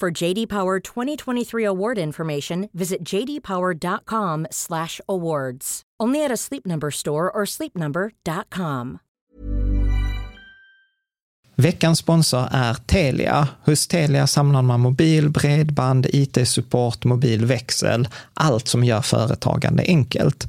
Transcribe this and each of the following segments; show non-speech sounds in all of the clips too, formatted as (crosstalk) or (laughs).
For JD Power 2023 award information, visit jdpower.com/awards. Only at a Sleep Number store or sleepnumber.com. Veckans sponsor är Telia. Hos Telia samlar man mobil, bredband, IT-support, mobilväxel, allt som gör företagande enkelt.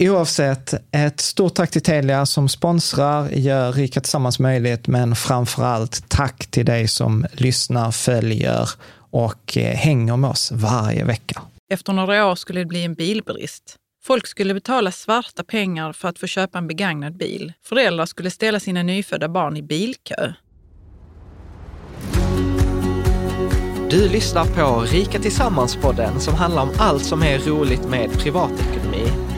Oavsett, ett stort tack till Telia som sponsrar, gör Rika Tillsammans möjligt, men framför allt tack till dig som lyssnar, följer och eh, hänger med oss varje vecka. Efter några år skulle det bli en bilbrist. Folk skulle betala svarta pengar för att få köpa en begagnad bil. Föräldrar skulle ställa sina nyfödda barn i bilkö. Du lyssnar på Rika Tillsammans-podden som handlar om allt som är roligt med privatekonomi.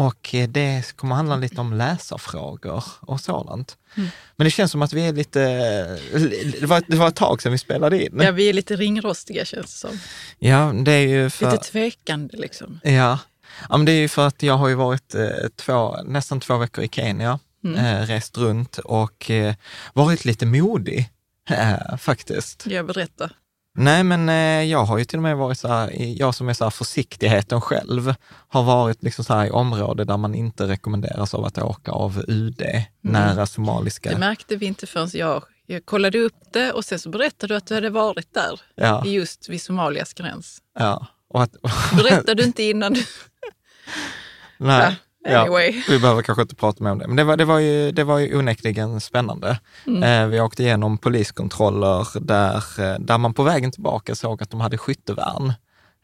och det kommer handla lite om läsarfrågor och sådant. Mm. Men det känns som att vi är lite, det var, det var ett tag sedan vi spelade in. Ja, vi är lite ringrostiga känns det som. Ja, det är ju för... Lite tvekande liksom. Ja. ja, men det är ju för att jag har ju varit eh, två, nästan två veckor i Kenya, mm. eh, rest runt och eh, varit lite modig (laughs) eh, faktiskt. Jag berätta. Nej, men eh, jag har ju till och med varit så här, jag som är så här försiktigheten själv, har varit liksom så här i områden där man inte rekommenderas av att åka av UD, mm. nära somaliska. Det märkte vi inte förrän jag, jag kollade upp det och sen så berättade du att du hade varit där, ja. just vid Somalias gräns. Ja. Och att, berättade du inte innan du... (laughs) Nej. Ja. Anyway. Ja, vi behöver kanske inte prata mer om det, men det var, det var, ju, det var ju onekligen spännande. Mm. Eh, vi åkte igenom poliskontroller där, eh, där man på vägen tillbaka såg att de hade skyttevärn.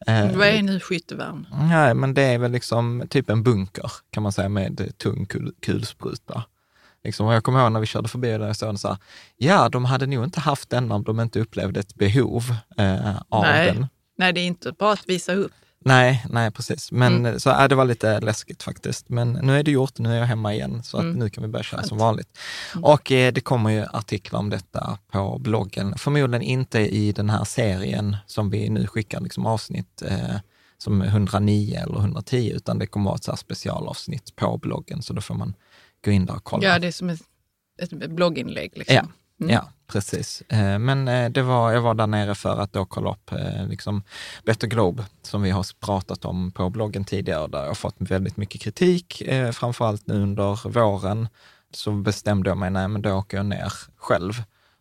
Eh, Vad är nu skyttevärn? Nej, men det är väl liksom typ en bunker kan man säga med tung kul, kulspruta. Liksom, och jag kommer ihåg när vi körde förbi där jag såg så här, ja, de hade nog inte haft den om de inte upplevde ett behov eh, av Nej. den. Nej, det är inte bara att visa upp. Nej, nej precis. Men mm. så, äh, det var lite läskigt faktiskt. Men nu är det gjort, nu är jag hemma igen, så att mm. nu kan vi börja köra som vanligt. Mm. Och eh, det kommer ju artiklar om detta på bloggen. Förmodligen inte i den här serien som vi nu skickar liksom avsnitt eh, som 109 eller 110, utan det kommer vara ett så specialavsnitt på bloggen, så då får man gå in där och kolla. Ja, det är som ett, ett blogginlägg. Liksom. Ja, Mm. ja precis. Eh, Men eh, det var, jag var där nere för att då kolla upp eh, liksom Better Globe, som vi har pratat om på bloggen tidigare, där jag har fått väldigt mycket kritik, framförallt nu under våren. Så bestämde jag mig, nej men då åker jag ner själv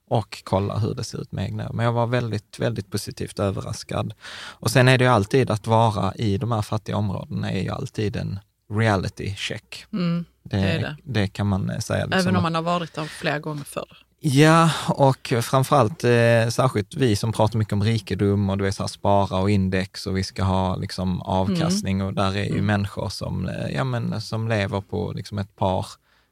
och kollar hur det ser ut med egna. Men jag var väldigt, väldigt positivt överraskad. Och sen är det ju alltid att vara i de här fattiga områdena är ju alltid en reality check. Mm, Det, det är det. kan man säga. liksom Även om man har varit där flera gånger förr. Ja, och framförallt eh, särskilt vi som pratar mycket om rikedom och du vet, så här, spara och index och vi ska ha liksom, avkastning och där är ju människor som, eh, ja, men, som lever på liksom, ett par,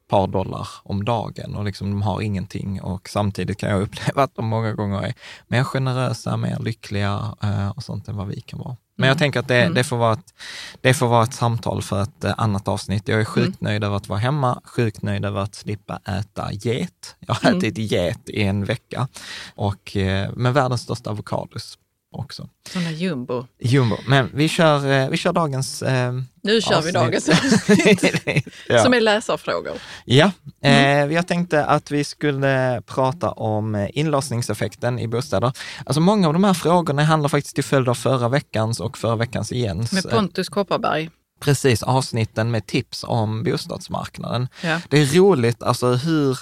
par dollar om dagen och liksom, de har ingenting och samtidigt kan jag (laughs) uppleva att de många gånger är mer generösa, mer lyckliga eh, och sånt än vad vi kan vara. Men jag tänker att det, det, får vara ett, det får vara ett samtal för ett eh, annat avsnitt. Jag är sjukt nöjd över att vara hemma, sjukt nöjd över att slippa äta get. Jag har ätit get i en vecka. Och eh, med världens största avokados också. Sådana jumbo. Jumbo. Men vi kör, eh, vi kör dagens eh, Nu kör vi avsnitt. dagens avsnitt, (laughs) ja. som är läsarfrågor. Ja, eh, jag tänkte att vi skulle prata om eh, inlåsningseffekten i bostäder. Alltså många av de här frågorna handlar faktiskt till följd av förra veckans och förra veckans Jens. Med eh, Pontus Kopparberg. Precis, avsnitten med tips om bostadsmarknaden. Ja. Det är roligt alltså hur,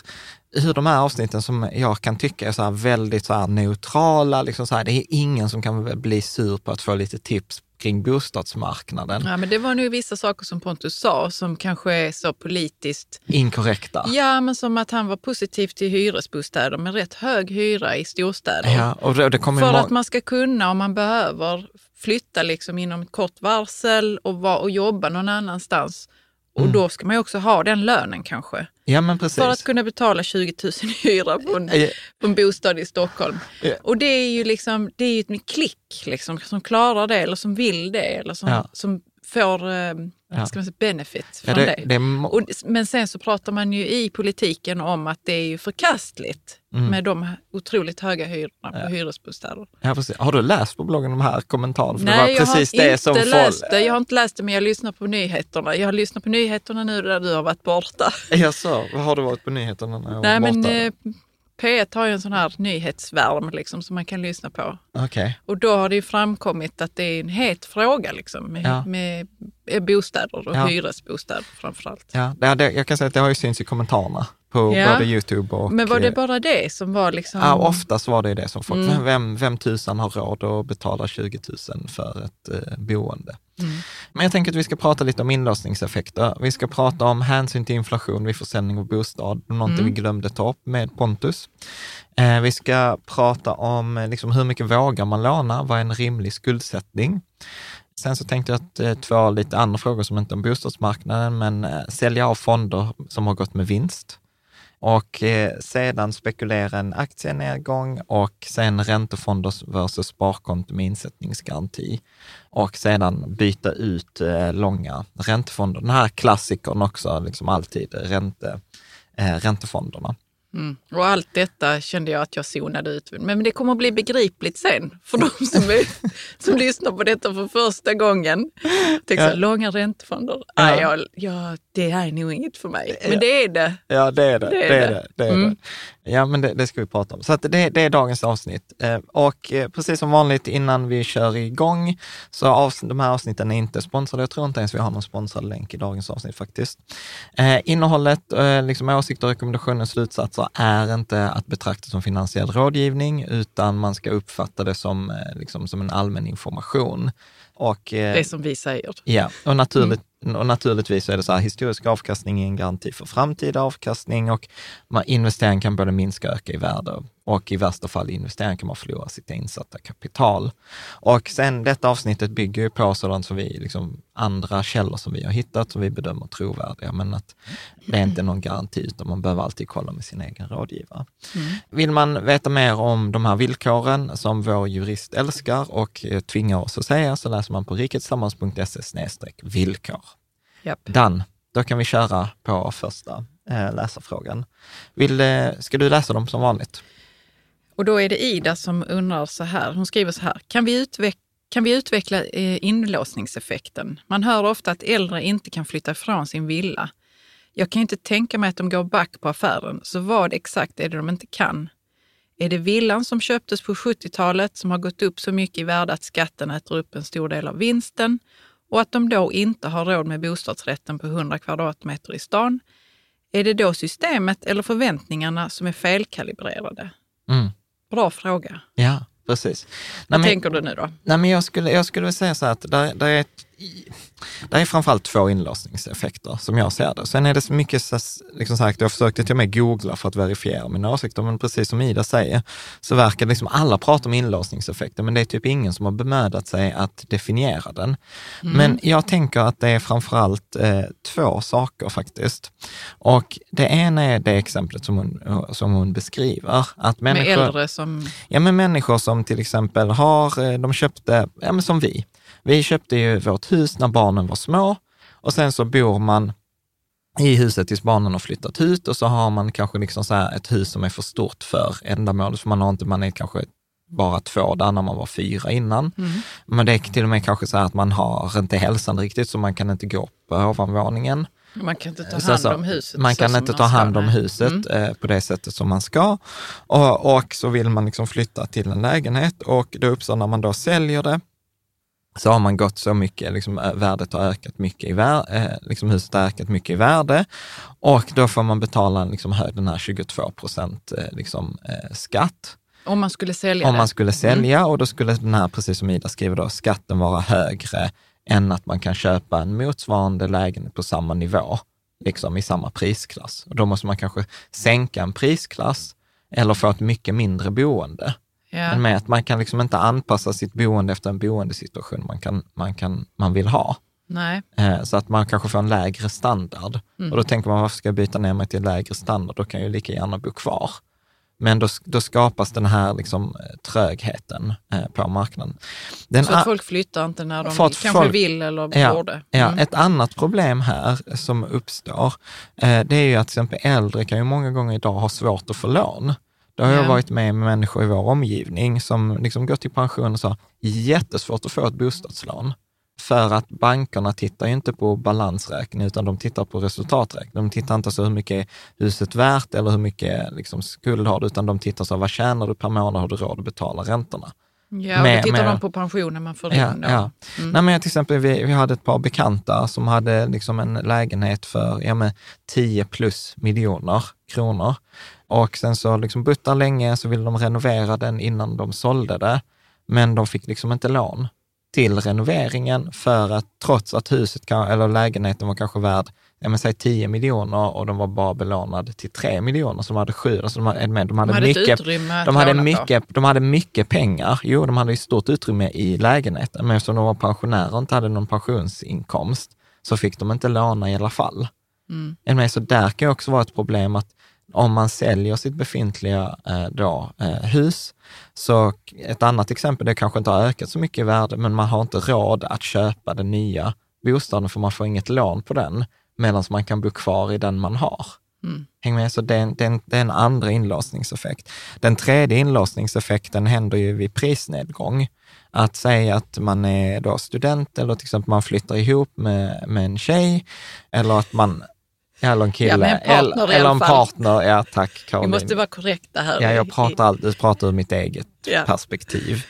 hur de här avsnitten som jag kan tycka är så här väldigt så här neutrala, liksom så här, det är ingen som kan bli sur på att få lite tips kring bostadsmarknaden. Ja, men det var nog vissa saker som Pontus sa som kanske är så politiskt Inkorrekta. Ja, men som att han var positiv till hyresbostäder med rätt hög hyra i storstäder. Ja, och det, det kommer För att man ska kunna, om man behöver, flytta liksom inom ett kort varsel och, och jobba någon annanstans. Och Mm. då ska man ju också ha den lönen kanske. Ja, men precis. För att kunna betala 20 000 i hyra på en, Ja. på en bostad i Stockholm. Ja. Och det är ju liksom, det är ju ett klick liksom, som klarar det eller som vill det eller som, Ja. som får eh, Ja. ska man säga, benefit Ja, från det, det. det må- Och, men sen så pratar man ju i politiken om att det är ju förkastligt med de otroligt höga hyrorna på hyresbostäder. ja, precis. Har du läst på bloggen de här kommentarerna? För Nej, det jag har det inte som läst det. Jag har inte läst det, men jag lyssnar på nyheterna. Jag har lyssnat på nyheterna nu där du har varit borta. Jaså, vad har du varit på nyheterna när jag Nej, var men borta? eh, P1 har ju en sån här nyhetsvärm liksom, som man kan lyssna på. Okej. Och då har det ju framkommit att det är en het fråga liksom, med, Ja. med eh, bostäder och Ja. hyresbostäder framförallt. Ja, det, jag kan säga att det har ju synts i kommentarerna på Ja. både Youtube och... Men var det eh, bara det som var liksom... Ja, oftast var det det som folk, Mm. vem, vem tusan har råd att betala 20 000 för ett eh, boende? Mm. Men jag tänker att vi ska prata lite om inlåsningseffekter. Vi ska prata om hänsyn till inflation vid försäljning av bostad, någonting Mm. vi glömde ta upp med Pontus. Eh, vi ska prata om eh, liksom, hur mycket vågar man låna? Vad är en rimlig skuldsättning? Sen så tänkte jag att eh, två lite andra frågor som inte är om bostadsmarknaden, men eh, sälja av fonder som har gått med vinst och eh, sedan spekulera en aktienedgång och sen räntefonder versus sparkonto med insättningsgaranti och sedan byta ut eh, långa räntefonder. Den här klassikern också, liksom alltid ränte, eh, räntefonderna. Mm. Och allt detta kände jag att jag zonade ut. Men det kommer att bli begripligt sen för de som, är, (laughs) som lyssnar på detta för första gången. Tänker så, Ja. långa räntefonder, Ja. Jag, jag, det här är nog inget för mig. Men det är det. Ja, det är det. Det Det är är det. det. det, är Mm. Ja, men det, det ska vi prata om. Så att det, det är dagens avsnitt. Eh, Och eh, precis som vanligt innan vi kör igång, så avs- de här avsnitten är inte sponsrade. Jag tror inte ens vi har någon sponsrad länk i dagens avsnitt faktiskt. Eh, innehållet, eh, liksom åsikter, rekommendationer, slutsatser är inte att betrakta som finansiell rådgivning, utan man ska uppfatta det som, eh, liksom, som en allmän information. Och, eh, Det som vi säger. Ja, och, naturligt, och naturligtvis är det så här, historisk avkastning är en garanti för framtida avkastning och man, investering kan både minska och öka i värde och i värsta fall i investering kan man förlora sitt insatta kapital. Och sen detta avsnittet bygger ju på sådant som vi, liksom andra källor som vi har hittat som vi bedömer trovärdiga, men att det är inte någon garanti utan man behöver alltid kolla med sin egen rådgivare. Vill man veta mer om de här villkoren som vår jurist älskar och eh, tvingar oss att säga så läser man på riketillsammans.se villkor. Japp. Dan, då kan vi köra på första eh, läsarfrågan. Vill, eh, ska du läsa dem som vanligt? Och då är det Ida som undrar så här. Hon skriver så här. Kan vi, utveck- Kan vi utveckla eh, inlåsningseffekten? Man hör ofta att äldre inte kan flytta ifrån sin villa. Jag kan inte tänka mig att de går back på affären, så vad exakt är det de inte kan? Är det villan som köptes på 70-talet som har gått upp så mycket i värde att skatten äter upp en stor del av vinsten och att de då inte har råd med bostadsrätten på 100 kvadratmeter i stan? Är det då systemet eller förväntningarna som är felkalibrerade? Mm. Bra fråga. Ja, precis. Vad Nej, men- tänker du nu då? Nej, men jag skulle, jag skulle säga så här att där, där är ett, det är framförallt två inlåsningseffekter som jag ser det. Sen är det så mycket, liksom sagt, jag försökte till och med googla för att verifiera mina åsikter, men precis som Ida säger, så verkar liksom alla prata om inlåsningseffekter, men det är typ ingen som har bemödat sig att definiera den. Men jag tänker att det är framförallt eh, två saker faktiskt. Och det ena är det exemplet som hon, som hon beskriver, att Med människor... äldre som... Ja, men människor som till exempel har, eh, de köpte, ja men som vi. Vi köpte ju vårt hus när barnen var små och sen så bor man i huset tills barnen har flyttat ut och så har man kanske liksom så ett hus som är för stort för ändamålet, för man har inte, man är kanske bara två där när man var fyra innan. Men det är till och med kanske så här att man har inte hälsan riktigt, så man kan inte gå på ovanvåningen. Man kan inte ta hand så om huset. Man kan inte man ta hand om huset Mm. eh, på det sättet som man ska. Och, och så vill man liksom flytta till en lägenhet och det uppstår när man då säljer det, så har man gått så mycket, liksom, värdet har ökat mycket i värde, eh, liksom huset har ökat mycket i värde och då får man betala liksom, den här 22 procent eh, liksom, eh, skatt Om man skulle sälja om. Mm. man skulle sälja och då skulle den här, precis som Ida skriver då, skatten vara högre än att man kan köpa en motsvarande lägenhet på samma nivå, liksom i samma prisklass. Och då måste man kanske sänka en prisklass eller få ett mycket mindre boende. Ja. Men med att man kan liksom inte anpassa sitt boende efter en boendesituation man, kan, man, kan, man vill ha. Nej. Eh, Så att man kanske får en lägre standard. Mm. Och då tänker man, varför ska jag byta ner mig till lägre standard? Då kan jag ju lika gärna bo kvar. Men då, då skapas den här liksom, eh, trögheten eh, på marknaden. Den Så att folk flyttar inte när de kanske folk- vill eller Ja, borde. ja. Mm. Ett annat problem här som uppstår, eh, det är ju att till exempel äldre kan ju många gånger idag ha svårt att få lån. Det har jag Ja. varit med med människor i vår omgivning som liksom gått i pension och sa, jättesvårt att få ett bostadslån. För att bankerna tittar ju inte på balansräkning, utan de tittar på resultaträkning. De tittar inte så hur mycket är huset värt eller hur mycket liksom, skuld har du, utan de tittar så, vad tjänar du per månad, har du råd att betala räntorna? Ja, med- då tittar med- de på pensionen man får Ja, in då. ja. Nej, men till exempel, vi, vi hade ett par bekanta som hade liksom en lägenhet för ja, men 10 plus miljoner kronor. Och sen så liksom bott där länge, så ville de renovera den innan de sålde det. Men de fick liksom inte lån till renoveringen för att trots att huset, eller lägenheten var kanske värd, ja, men säg 10 miljoner och de var bara belånad till 3 miljoner, så de hade sju, alltså de hade, de hade De hade mycket, de hade, mycket, de hade mycket pengar. Jo, de hade ju stort utrymme i lägenheten, men eftersom de var pensionärer och inte hade någon pensionsinkomst, så fick de inte låna i alla fall. Mm. Så där kan ju också vara ett problem att om man säljer sitt befintliga eh, då, eh, hus, så ett annat exempel, det kanske inte har ökat så mycket i värde, men man har inte råd att köpa den nya bostaden, för man får inget lån på den, medan man kan bo kvar i den man har. Mm. Häng med, så det är, en, det, är en, det är en andra inlåsningseffekt. Den tredje inlåsningseffekten händer ju vid prisnedgång. Att säga att man är då student eller till exempel man flyttar ihop med, med en tjej eller att man, eller en kille, Ja, en partner eller, eller en partner. Ja, tack Vi Caroline. måste vara korrekta här. Ja, jag pratar alltid pratar ur mitt eget Ja. perspektiv.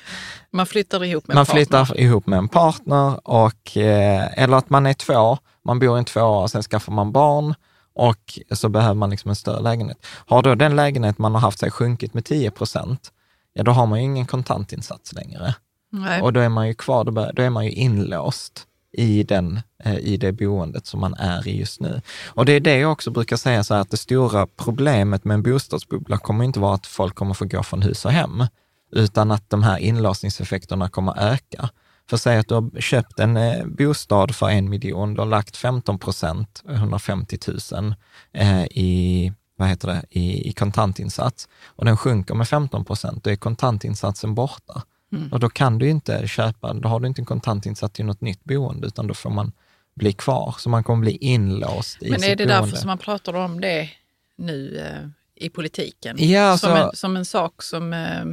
Man flyttar ihop med Man en partner. flyttar ihop med en partner och, eh, eller att man är två, man bor i en tvåa och sen skaffar man barn och så behöver man liksom en större lägenhet. Har då den lägenhet man har haft sig sjunkit med 10 procent, ja då har man ju ingen kontantinsats längre. Nej. Och då är man ju kvar, då är man ju inlåst i, den, eh, i det boendet som man är i just nu. Och det är det jag också brukar säga så här, att det stora problemet med en bostadsbubbla kommer inte vara att folk kommer få gå från hus och hem, utan att de här inlåsningseffekterna kommer öka. För säg att du har köpt en eh, bostad för en miljon, du har lagt 15 procent, 150 000 eh, i, vad heter det, i, i kontantinsats och den sjunker med 15 procent, då är kontantinsatsen borta. Och då kan du inte köpa, då har du inte en kontantinsats till något nytt boende, utan då får man bli kvar. Så man kommer bli inlåst i Men sitt är det boende. därför som man pratar om det nu eh, i politiken? Ja, som, alltså- en, som en sak som... Eh,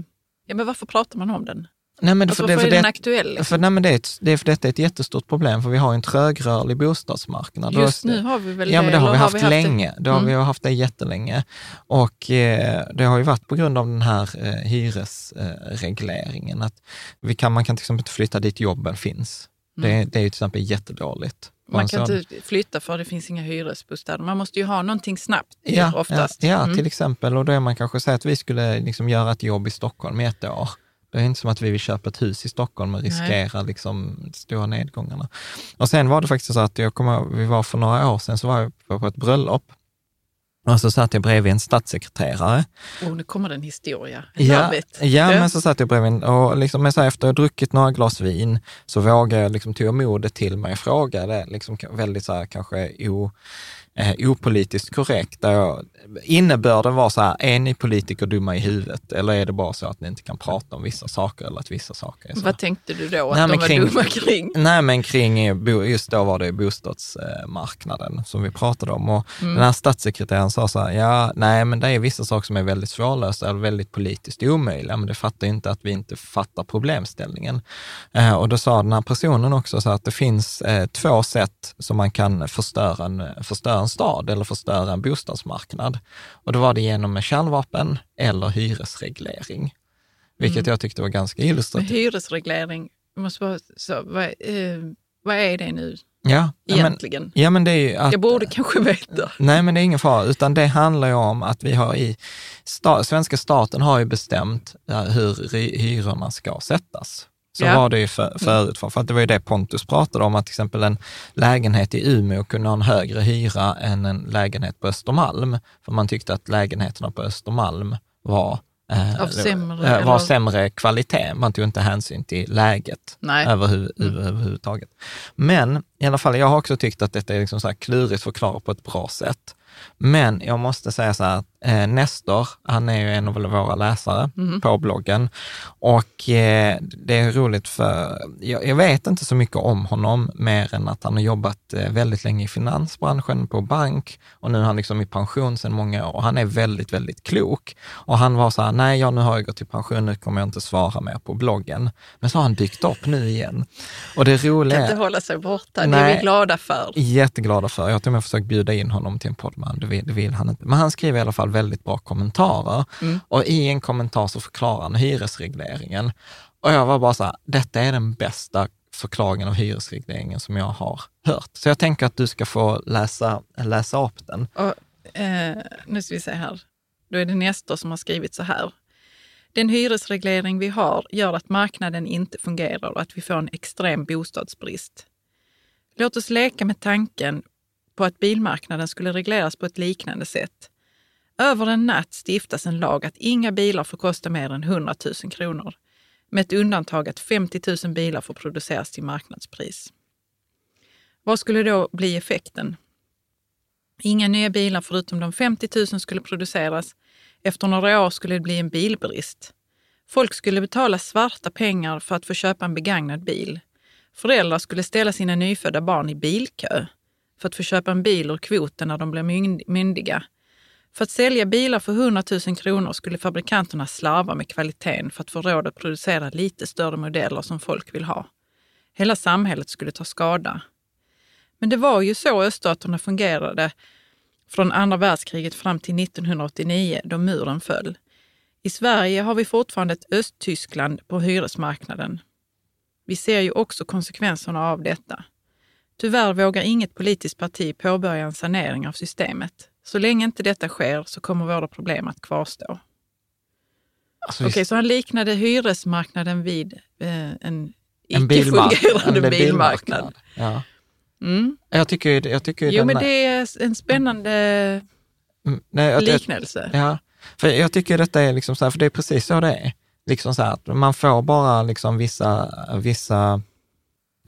ja, men varför pratar man om den? Nej, men Alltså, för det, för är den det, aktuell? Liksom? för, nej, men det, är ett, det är för detta är ett jättestort problem, för vi har en trögrörlig bostadsmarknad. Just nu har vi väl Ja, men det har vi haft det? länge. Det har Mm. vi har haft det jättelänge. Och eh, det har ju varit på grund av den här eh, hyresregleringen. att vi kan, man kan till exempel inte flytta dit jobben finns. Det, det är ju till exempel jättedåligt. Mm. Man kan så- inte flytta för det finns inga hyresbostäder. Man måste ju ha någonting snabbt Ja, oftast. ja, ja Mm. till exempel. Och då är man kanske säger att vi skulle liksom göra ett jobb i Stockholm i ett år. Det är inte som att vi vill köpa ett hus i Stockholm och riskera liksom stora nedgångarna. Och sen var det faktiskt så att jag kommer vi var för några år sedan, så var jag på ett bröllop. Och så satt jag bredvid en statssekreterare. Oh, nu kommer det en historia. Ja, ja, men så satt jag bredvid och liksom, men så efter att ha druckit några glas vin så vågade jag, liksom, tog jag modet till mig och frågade, liksom, väldigt så här, kanske o, eh, opolitiskt korrekt. Där jag, innebörden var så här, är ni politiker dumma i huvudet eller är det bara så att ni inte kan prata om vissa saker eller att vissa saker är så? Vad tänkte du då att Nej, de var kring- dumma kring? Nej, men kring, just då var det bostadsmarknaden som vi pratade om. Och Mm. Den här statssekreteraren sa så här, ja, nej, men det är vissa saker som är väldigt svårlösta eller väldigt politiskt omöjliga, men det fattar ju inte att vi inte fattar problemställningen. Eh, och då sa den här personen också så att det finns eh, två sätt som man kan förstöra en, förstöra en stad eller förstöra en bostadsmarknad. Och då var det genom med kärnvapen eller hyresreglering. Vilket jag tyckte var ganska illustrativt. hyresreglering, jag måste bara, så, vad, eh, vad är det nu Ja, ja, men, egentligen? ja, men det är att, jag borde kanske veta. Nej, men det är ingen fara, utan det handlar ju om att vi har i, sta, svenska staten har ju bestämt eh, hur hyrorna ska sättas. Så Ja. var det ju för, förut, för, för att det var ju det Pontus pratade om, att till exempel en lägenhet i Umeå kunde ha en högre hyra än en lägenhet på Östermalm, för man tyckte att lägenheterna på Östermalm var eh, sämre, eh, var sämre kvalitet. Man tog inte hänsyn till läget Nej. överhu- Mm. överhuvudtaget. Men i alla fall, jag har också tyckt att detta är liksom så här klurigt förklarat på ett bra sätt. Men jag måste säga så här, att eh, Nestor, han är ju en av våra läsare Mm. på bloggen och eh, det är roligt för, jag, jag vet inte så mycket om honom mer än att han har jobbat eh, väldigt länge i finansbranschen på bank och nu är han liksom i pension sedan många år och han är väldigt, väldigt klok. Och han var så här, nej, ja, nu har jag gått i pension, nu kommer jag inte svara mer på bloggen. Men så har han dykt upp nu igen. Och det roliga Kan inte hålla sig borta, det är vi glada för. jätteglada för. Jag har till och med försökt bjuda in honom till en podd, men det vill, det vill han inte. Men han skriver i alla fall väldigt bra kommentarer. Mm. Och i en kommentar så förklarar han hyresregleringen. Och jag var bara så här, detta är den bästa förklaringen av hyresregleringen som jag har hört. Så jag tänker att du ska få läsa, läsa upp den. Och, eh, nu ska vi se här. Då är det Nestor som har skrivit så här. Den hyresreglering vi har gör att marknaden inte fungerar och att vi får en extrem bostadsbrist. Låt oss leka med tanken på att bilmarknaden skulle regleras på ett liknande sätt. Över en natt stiftas en lag att inga bilar får kosta mer än 100 000 kronor, med ett undantag att 50 000 bilar får produceras till marknadspris. Vad skulle då bli effekten? Inga nya bilar förutom de 50 000 skulle produceras. Efter några år skulle det bli en bilbrist. Folk skulle betala svarta pengar för att få köpa en begagnad bil. Föräldrar skulle ställa sina nyfödda barn i bilkö för att få köpa en bil ur kvoten när de blev myndiga. För att sälja bilar för 100 000 kronor skulle fabrikanterna slarva med kvaliteten för att få råd att producera lite större modeller som folk vill ha. Hela samhället skulle ta skada. Men det var ju så öststaterna fungerade från andra världskriget fram till 1989 då muren föll. I Sverige har vi fortfarande ett Östtyskland på hyresmarknaden. Vi ser ju också konsekvenserna av detta. Tyvärr vågar inget politiskt parti påbörja en sanering av systemet. Så länge inte detta sker så kommer våra problem att kvarstå. Alltså, Okej, så han liknade hyresmarknaden vid eh, en icke-fungerande en bilmarknad. Ja. Mm. Jag tycker, jag tycker Jo, men är- det är en spännande Mm, nej, jag- jag- liknelse. Ja, för jag tycker detta är liksom så här, för det är precis så det är. Liksom så att man får bara liksom vissa, vissa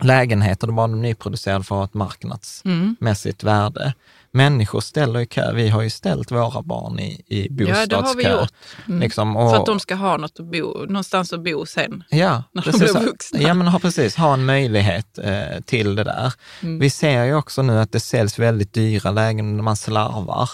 lägenheter, de bara de nyproducerade för ett marknadsmässigt Mm. värde. Människor ställer i kö, vi har ju ställt våra barn i, i Ja, det har vi bostadskö. gjort. Mm. Liksom, och, För att de ska ha något att bo, någonstans att bo sen. Ja, när de blir vuxna. Ja, men ha, precis. Ha en möjlighet eh, till det där. Mm. Vi ser ju också nu att det säljs väldigt dyra lägen när man slarvar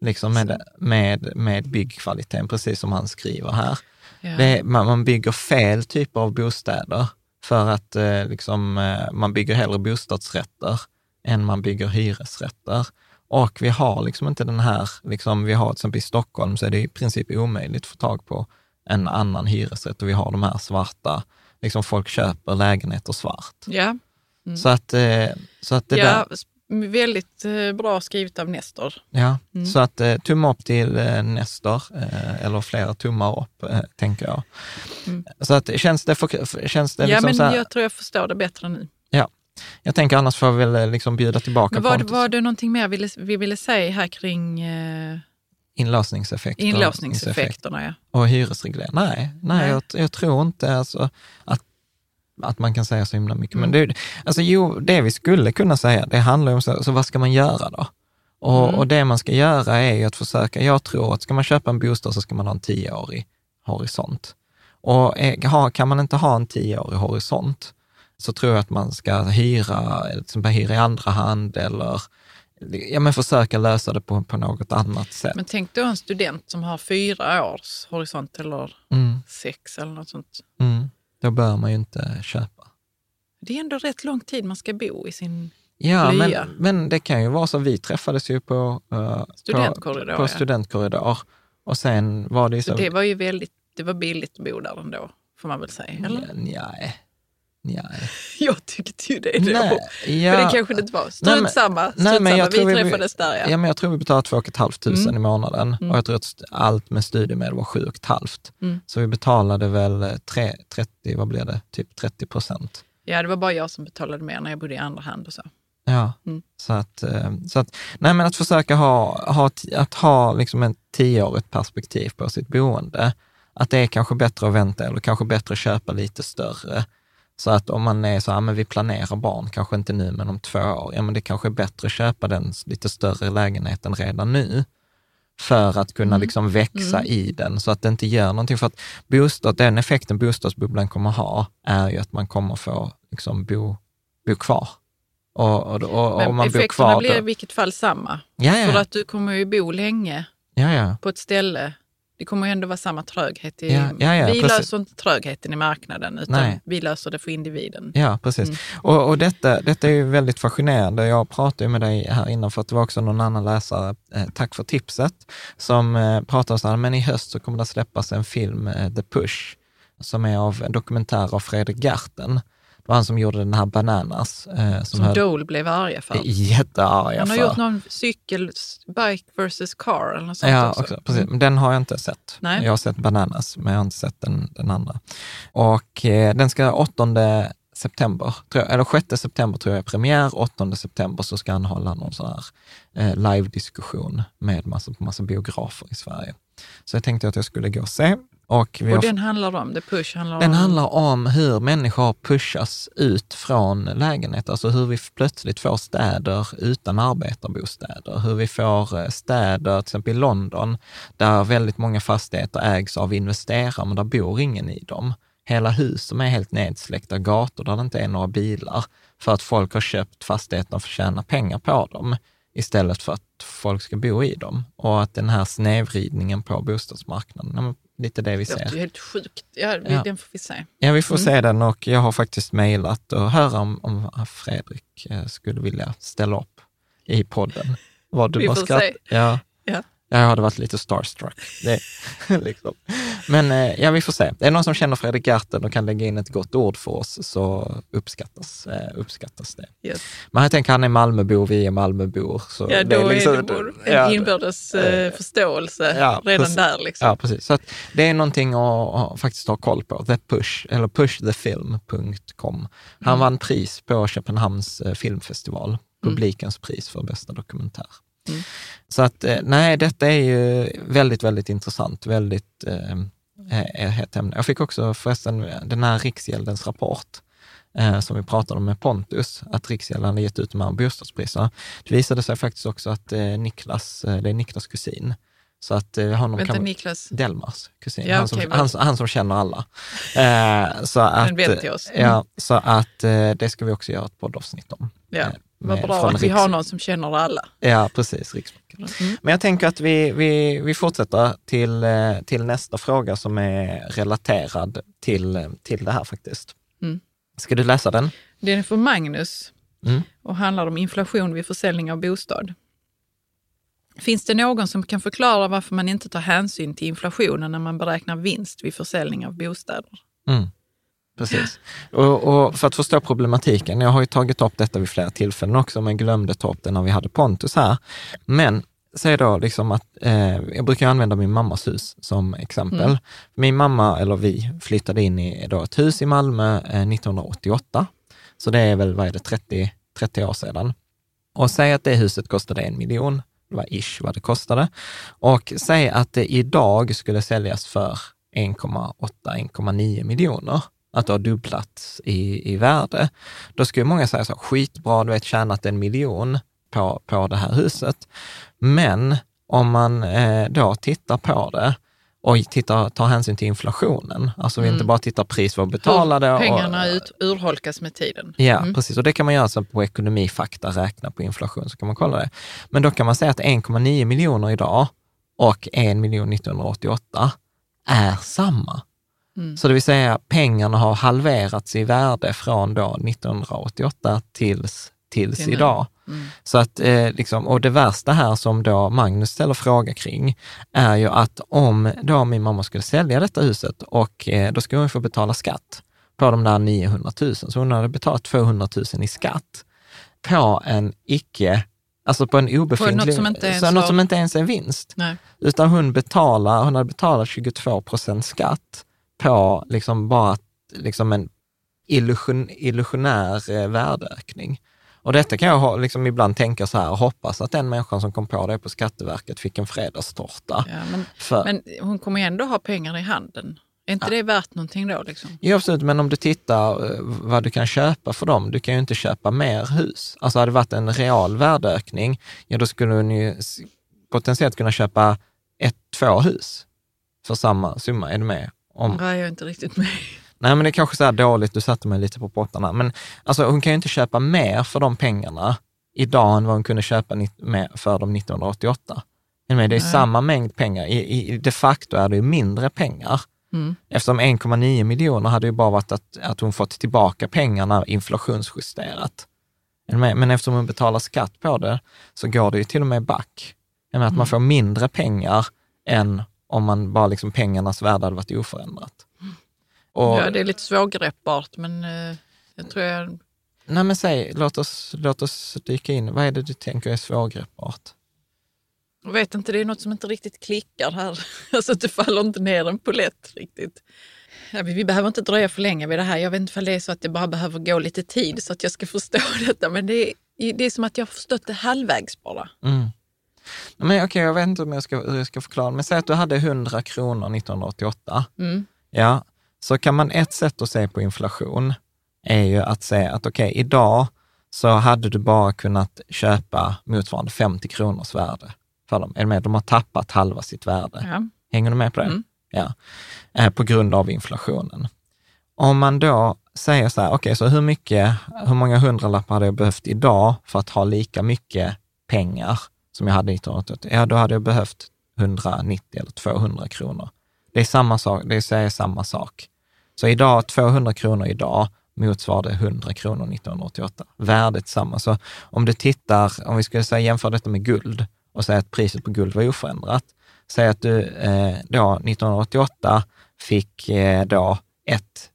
liksom med, med, med byggkvaliteten, precis som han skriver här. Ja. Det, man, man bygger fel typer av bostäder för att eh, liksom, eh, man bygger hellre bostadsrätter än man bygger hyresrätter. Och vi har liksom inte den här, liksom, vi har till exempel i Stockholm så är det i princip omöjligt att få tag på en annan hyresrätt och vi har de här svarta, liksom folk köper lägenheter svart. ja. Så att, eh, så att det ja där, väldigt eh, bra skrivet av Nestor. ja, Mm. så att eh, tumme upp till eh, Nestor, eh, eller flera tummar upp, eh, tänker jag. Så att känns det, för, känns det Mm. ja, liksom men så här, jag tror jag förstår det bättre nu. ja. Jag tänker annars får vi väl liksom bjuda tillbaka Men var, var det någonting mer vi ville, vi ville säga här kring eh, Inlåsningseffekter. inlåsningseffekterna? Ja. Och hyresreglering. Nej, nej, Nej. Jag, jag tror inte alltså att, att man kan säga så himla mycket. Mm. Men det, alltså, jo, det vi skulle kunna säga, det handlar om så, så vad ska man göra då? Och, Mm. och det man ska göra är ju att försöka, jag tror att ska man köpa en bostad så ska man ha en tioårig horisont. Och kan man inte ha en tioårig horisont så tror jag att man ska hyra, till exempel hyra i andra hand eller ja, men försöka lösa det på, på något annat sätt. Men tänk då en student som har fyra års horisont eller Mm, sex eller något sånt. mm. Då bör man ju inte köpa. Det är ändå rätt lång tid man ska bo i sin... Ja, men, men det kan ju vara så. Vi träffades ju på, uh, Studentkorridor, på, på ja. studentkorridor och sen var det ju så... Så det var ju väldigt det var billigt att bo där ändå, får man väl säga. Eller? Nej, nej. Jag tyckte ju det då. Nej, ja, Men det kanske det inte var. Strunt Nej, samma. nej, men jag samma. Vi vi- träffades där ja. ja, men jag tror vi betalade 2 500 Mm. i månaden och jag tror att allt med studiemedel var 7 500. Mm. Så vi betalade väl eh, tre, 30, vad blev det, typ 30 procent. Ja, det var bara jag som betalade mer när jag bodde i andra hand och så. Ja, Mm. så att, eh, så att, nej men att försöka ha, ha, att ha liksom ett tioårigt perspektiv på sitt boende. Att det är kanske bättre att vänta eller kanske bättre att köpa lite större. Så att om man är så här, men vi planerar barn, kanske inte nu men om två år, ja men det kanske är bättre att köpa den lite större lägenheten redan nu. För att kunna liksom växa i den så att det inte gör någonting. För att bostad, den effekten bostadsbubblan kommer ha är ju att man kommer få liksom bo, bo kvar. Och, och, och, Men man effekterna blir i vilket fall samma. ja, För att du kommer ju bo länge ja, ja. på ett ställe. Det kommer ju ändå vara samma tröghet. I, Ja, ja, ja, vi precis. löser inte trögheten i marknaden, utan Nej. vi löser det för individen. Ja, precis. Mm. Och, och detta, detta är ju väldigt fascinerande. Jag pratade ju med dig här innan för att det var också någon annan läsare, eh, tack för tipset, som eh, pratade så här, men i höst så kommer det släppas en film, eh, The Push, som är av en dokumentär av Fredrik Gerten. Det var han som gjorde den här Bananas. Eh, som Som höll, Dole blev arga för. jättearga Han har för. gjort någon cykel, bike versus car eller något sånt Ja, också. också, precis. Men den har jag inte sett. Nej. Jag har sett Bananas, men jag har inte sett den, den andra. Och eh, den ska 8 september, tror jag, eller 6 september tror jag är premiär. 8 september så ska han hålla någon sån här eh, live-diskussion med massa, massa biografer i Sverige. Så jag tänkte att jag skulle gå och se. Och Och den handlar om, The Push handlar den om... handlar om hur människor pushas ut från lägenheter, alltså hur vi plötsligt får städer utan arbetarbostäder. Hur vi får eh, städer, till exempel i London, där väldigt många fastigheter ägs av investerare, men där bor ingen i dem. Hela hus som är helt nedsläckta, gator där det inte är några bilar, för att folk har köpt fastigheterna för att tjäna pengar på dem, istället för att folk ska bo i dem. Och att den här snedvridningen på bostadsmarknaden, lite det vi Det ser. ju helt sjukt. Ja, vi, Ja. Den får vi se. Ja, vi får se den och jag har faktiskt mejlat och höra om, om Fredrik eh, skulle vilja ställa upp i podden. Vad du Vi får skratt- se. Ja. Ja. Jag hade varit lite starstruck. Det, (laughs) liksom. Men eh, ja, vi får se. Är det någon som känner Fredrik Gerten och kan lägga in ett gott ord för oss så uppskattas, eh, uppskattas det. Yes. Men jag tänker han är Malmöbo, vi är Malmöbor. Så Ja, det då är liksom- det vår, en ja, inbördes eh, förståelse ja, redan precis. där. Liksom. Ja, precis. Så att det är någonting att, att faktiskt ha koll på. The Push, eller pushthefilm.com. Han Mm. vann pris på Köpenhamns filmfestival, publikens pris för bästa dokumentär. Mm. Så att eh, nej, detta är ju väldigt, väldigt intressant, väldigt eh, eh, hett ämne. Jag fick också förresten den här Riksgäldens rapport eh, som vi pratade om med Pontus, att Riksgälden hade gett ut de här bostadspriserna. Det visade sig faktiskt också att eh, Niklas, eh, det är Niklas kusin, så att eh, honom Vänta, kan... Niklas. Delmars kusin, Ja, han, som, vad- han, han som känner alla. Eh, så att. Ja, så att eh, det ska vi också göra ett poddavsnitt om. Ja. Vad bra från att vi har någon som känner alla. Ja, precis. Riksbanken. Men jag tänker att vi, vi, vi fortsätter till, eh, till nästa fråga som är relaterad till, till det här faktiskt. Mm. Ska du läsa den? Den är för Magnus Mm. och handlar om inflation vid försäljning av bostad. Finns det någon som kan förklara varför man inte tar hänsyn till inflationen när man beräknar vinst vid försäljning av bostäder? Mm. Precis. Och, och för att förstå problematiken, jag har ju tagit upp detta vid flera tillfällen också, men glömde ta upp det när vi hade Pontus här. Men säg då liksom att, eh, jag brukar använda min mammas hus som exempel. Mm. Min mamma, eller vi, flyttade in i då ett hus i Malmö eh, 1988. Så det är väl, vad är det, 30, 30 år sedan. Och säg att det huset kostade en miljon, det var ish vad det kostade. Och säg att det idag skulle säljas för 1,8-1,9 miljoner, att det har dubblats i, i värde. Då skulle många säga så här, skitbra, du vet tjänat en miljon på, på det här huset. Men om man eh, då tittar på det och tittar, tar hänsyn till inflationen, alltså vi inte bara tittar pris vad betalade. Mm. Hur pengarna och, ut, urholkas med tiden. Ja, Mm. precis. Och det kan man göra så på ekonomifakta, räkna på inflation, så kan man kolla det. Men då kan man säga att 1,9 miljoner idag och 1 miljon 1988 är samma. Mm. Så det vill säga pengarna har halverats i värde från då 1988 tills, tills Till nu. idag. Mm. Så att, eh, liksom, och det värsta här som då Magnus ställer fråga kring är ju att om då min mamma skulle sälja detta huset och eh, då skulle hon få betala skatt på de där 900 000, så hon hade betalat 200 000 i skatt på en icke, alltså på en obefintlig, något som inte så något som inte ens är vinst. Nej. Utan hon betalar, hon hade betalat 22 procent skatt på liksom bara liksom en illusion, illusionär eh, värdeökning. Och detta kan jag liksom ibland tänka så här, hoppas att den människan som kom på det på Skatteverket fick en fredagstårta. Ja, men, För, men hon kommer ändå ha pengar i handen. Är inte det värt någonting då? Liksom? Ja, absolut, men om du tittar eh, vad du kan köpa för dem, du kan ju inte köpa mer hus. Alltså hade det varit en real värdeökning, ja då skulle du ju potentiellt kunna köpa ett, två hus för samma summa. Är du med? Om, Nej, jag är inte riktigt med. Nej, men det är kanske så här dåligt, du satte mig lite på pottarna. Men alltså, hon kan ju inte köpa mer för de pengarna idag än vad hon kunde köpa för dem 1988. Är du med? Det är Nej. samma mängd pengar. I, i, de facto är det ju mindre pengar. Mm. Eftersom 1,9 miljoner hade ju bara varit att, att hon fått tillbaka pengarna inflationsjusterat. Är? Men eftersom hon betalar skatt på det så går det ju till och med back. Att man får mindre pengar än om man bara liksom pengarnas värde hade varit oförändrat. Och, Ja, det är lite svårgreppbart, men eh, jag tror jag... Nej men säg, låt oss, låt oss dyka in. Vad är det du tänker är svårgreppbart? Jag vet inte, det är något som inte riktigt klickar här. (laughs) Alltså det faller inte ner en polett riktigt. Ja, vi, behöver inte dröja för länge vid det här. Jag vet inte ifall det är så att det bara behöver gå lite tid så att jag ska (laughs) förstå detta. Men det är, det är som att jag har förstått det halvvägs bara. Mm. Men okej, jag vet inte om jag ska, hur jag ska förklara. Men säg att du hade 100 kronor 1988. Mm. Ja, så kan man ett sätt att se på inflation är ju att säga att okej, idag så hade du bara kunnat köpa motsvarande 50 kronors värde för dem. Är du med? De har tappat halva sitt värde. Ja. Hänger du med på det? Mm. Ja. Eh, på grund av inflationen. Om man då säger så här, okej, så hur mycket, hur många hundralappar hade jag behövt idag för att ha lika mycket pengar som jag hade 1988? Ja, då hade jag behövt 190 eller 200 kronor. Det är samma sak, det säger samma sak. Så idag, 200 kronor idag motsvarade 100 kronor 1988. Värdet samma. Så om du tittar, om vi skulle säga jämföra detta med guld och säga att priset på guld var oförändrat. Säg att du eh, då 1988 fick eh, då ett,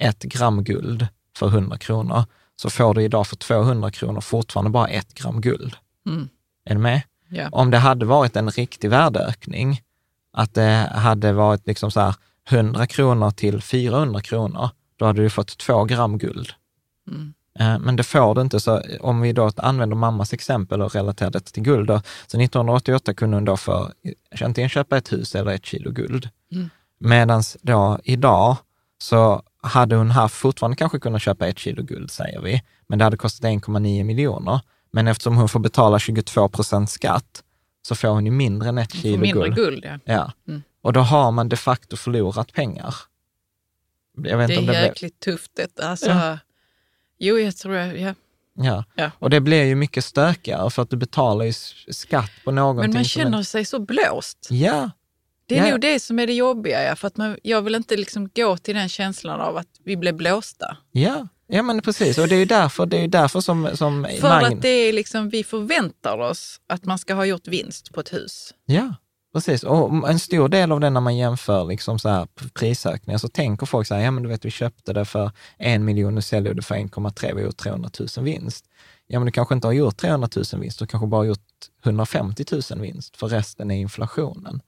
ett gram guld för 100 kronor, så får du idag för 200 kronor fortfarande bara ett gram guld. Mm. Är du med? Ja. Om det hade varit en riktig värdeökning, att det hade varit liksom så här 100 kronor till 400 kronor, då hade du fått två gram guld. Mm. Eh, Men det får du inte, så om vi då använder mammas exempel och relaterar detta till guld, då, så 1988 kunde hon då för antingen köpa ett hus eller ett kilo guld. Mm. Medan då idag så hade hon haft, fortfarande kanske kunnat köpa ett kilo guld, säger vi, men det hade kostat 1,9 miljoner. Men eftersom hon får betala 22 procent skatt, så får hon ju mindre än ett kilo mindre guld. guld, ja. Ja. Mm. Och då har man de facto förlorat pengar. Jag vet Det inte om är det blev... jäkligt tufft detta. Alltså, Ja. Jo, jag tror jag, ja. Ja. Ja. och det blir ju mycket stökigare för att du betalar ju skatt på någonting. Men man känner är- sig så blåst. Ja, Det är Ja. nog det som är det jobbiga. Ja, för att man, jag vill inte liksom gå till den känslan av att vi blev blåsta. ja, ja men precis. Och det är ju därför, det är därför som, som För Magn- att det är liksom, vi förväntar oss att man ska ha gjort vinst på ett hus. Ja, precis. Och en stor del av det när man jämför liksom så här prisökningar så tänker folk så här, ja men du vet vi köpte det för en miljon, nu säljer det för 1,3, vi har gjort 300 000 vinst. Ja men du kanske inte har gjort 300 000 vinst, du kanske bara har gjort 150 000 vinst, för resten är inflationen.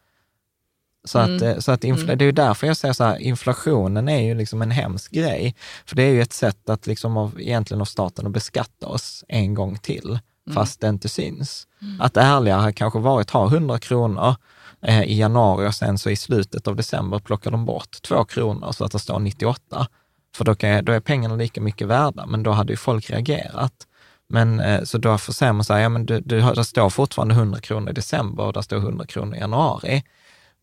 Så att, eh, så att infla, det är därför jag säger så här, inflationen är ju liksom en hemsk grej. För det är ju ett sätt att liksom av, egentligen av staten att beskatta oss en gång till, fast det inte syns. Att ärligare har kanske varit ha 100 kronor eh, i januari och sen så i slutet av december plockar de bort två kronor så att det står 98. För då, kan då är pengarna lika mycket värda, men då hade ju folk reagerat. Men eh, så då får man här, ja men du, du, det står fortfarande 100 kronor i december och det står 100 kronor i januari.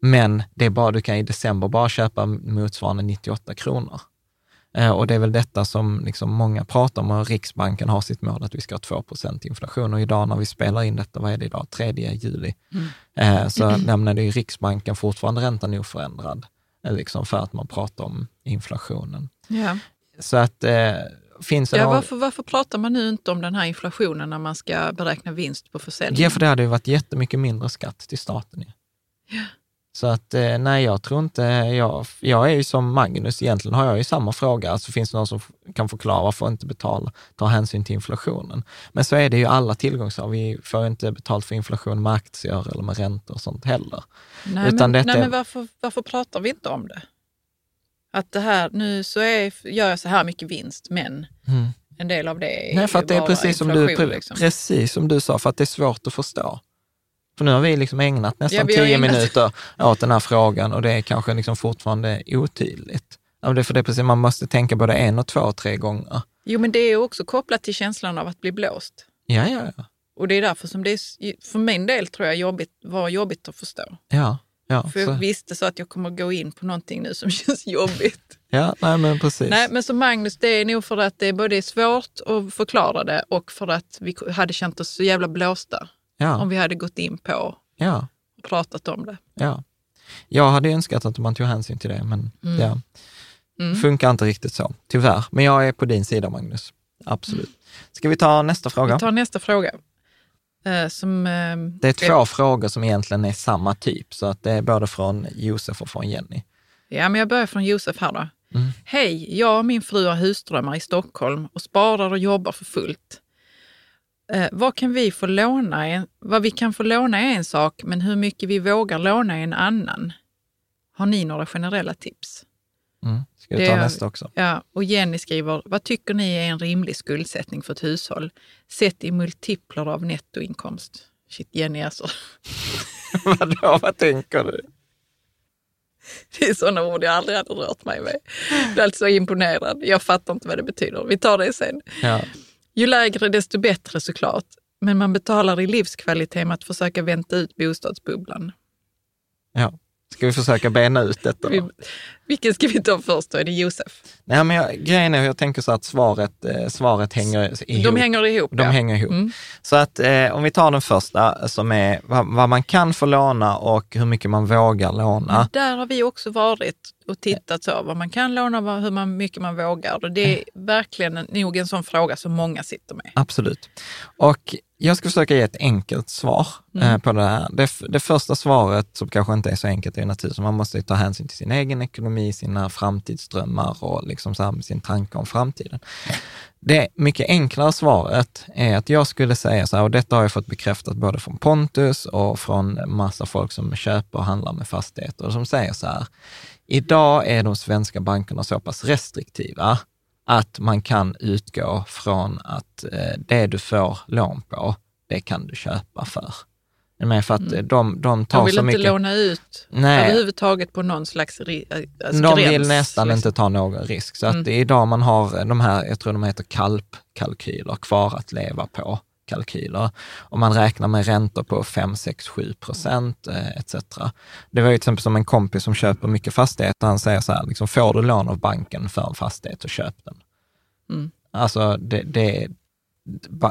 Men det är bara, du kan i december bara köpa motsvarande 98 kronor. Eh, Och det är väl detta som liksom många pratar om och Riksbanken har sitt mål att vi ska ha 2% inflation. Och idag när vi spelar in detta, vad är det idag, 3 juli, eh, så (clears throat) lämnade ju Riksbanken fortfarande räntan oförändrad, eh, liksom för att man pratar om inflationen. Ja. Så att eh, finns det Ja, varför, varför pratar man nu inte om den här inflationen när man ska beräkna vinst på försäljning? Ja, för det hade ju varit jättemycket mindre skatt till staten. ju. Så att eh, nej, jag tror inte, jag, jag är ju som Magnus, egentligen har jag ju samma fråga, alltså finns det någon som kan förklara varför inte betala, ta hänsyn till inflationen? Men så är det ju alla tillgångsslag, vi får inte betalt för inflation med aktier eller med räntor och sånt heller. nej, utan men, nej, är- men varför, varför pratar vi inte om det? Att det här, nu så är, gör jag så här mycket vinst, men en del av det är Mm. Nej, för att det är precis som, du, liksom. precis som du sa, för att det är svårt att förstå. För nu har vi liksom ägnat nästan Ja, tio ägnat- minuter åt den här frågan och det är kanske liksom fortfarande otydligt. Ja, det är för det är precis, man måste tänka både en och två och tre gånger. Jo, men det är också kopplat till känslan av att bli blåst. Ja, ja, ja. Och det är därför som det är, för min del tror jag jobbigt, var jobbigt att förstå. Ja, ja, För jag så, visste så att jag kommer gå in på någonting nu som (laughs) känns jobbigt. ja nej men precis. Nej, men som Magnus, det är nog för att det är både svårt att förklara det och för att vi hade känt oss så jävla blåsta ja, om vi hade gått in på ja, och pratat om det. ja. Jag hade önskat att man tog hänsyn till det, men Mm. ja, funkar inte riktigt så, tyvärr. Men jag är på din sida, Magnus. Absolut. Ska vi ta nästa fråga? Vi tar nästa fråga. Eh, som, eh, Det är två frågor som egentligen är samma typ, så att det är både från Josef och från Jenny. Ja, men jag börjar från Josef här då. Mm. Hej, jag och min fru har husdrömmar i Stockholm och sparar och jobbar för fullt. Eh, vad, kan vi få låna en, vad vi kan få låna är en sak, men hur mycket vi vågar låna är en annan. Har ni några generella tips? Mm. Ska vi ta nästa också? Ja, och Jenny skriver, vad tycker ni är en rimlig skuldsättning för ett hushåll? Sett i multipler av nettoinkomst. Shit, Jenny alltså. (laughs) Vadå, vad tänker du? Det är sådana ord jag aldrig hade rört mig med. Jag är alltså så imponerad. Jag fattar inte vad det betyder. Vi tar det sen. Ja. Ju lägre desto bättre såklart. Men man betalar i livskvalitet med att försöka vänta ut bostadsbubblan. ja. Ska vi försöka bena ut detta Vi, vilken ska vi ta först då? Är det Josef? Nej, men jag, grejen är, jag tänker så att svaret, eh, svaret hänger ihop. De hänger ihop. De ja. hänger ihop. Mm. Så att eh, om vi tar den första som är vad, vad man kan få låna och hur mycket man vågar låna. Men Där har vi också varit och tittat så, vad man kan låna och hur man, mycket man vågar. Och det är verkligen en, nog en sån fråga som många sitter med. Absolut. Och jag ska försöka ge ett enkelt svar eh, på det här. Det, det första svaret, som kanske inte är så enkelt, är naturligtvis att man måste ta hänsyn till sin egen ekonomi, sina framtidsdrömmar och liksom så här, sin tanke om framtiden. Det mycket enklare svaret är att jag skulle säga så här, och detta har jag fått bekräftat både från Pontus och från massa folk som köper och handlar med fastigheter, som säger så här, idag är de svenska bankerna så pass restriktiva att man kan utgå från att eh, det du får lån på, det kan du köpa för. För att eh, de, de tar De vill så inte mycket... låna ut Nej. överhuvudtaget på någon slags ri, alltså de gräns, vill nästan liksom. inte ta någon risk. Så att Mm. idag man har de här, jag tror de heter KALP-kalkyler, kvar att leva på kalkyler. Och man räknar med räntor på 5, 6, 7 procent eh, etc. Det var ju till exempel som en kompis som köper mycket fastigheter, han säger så här, liksom, får du lån av banken för en fastighet, så köp den. Mm. Alltså det, det,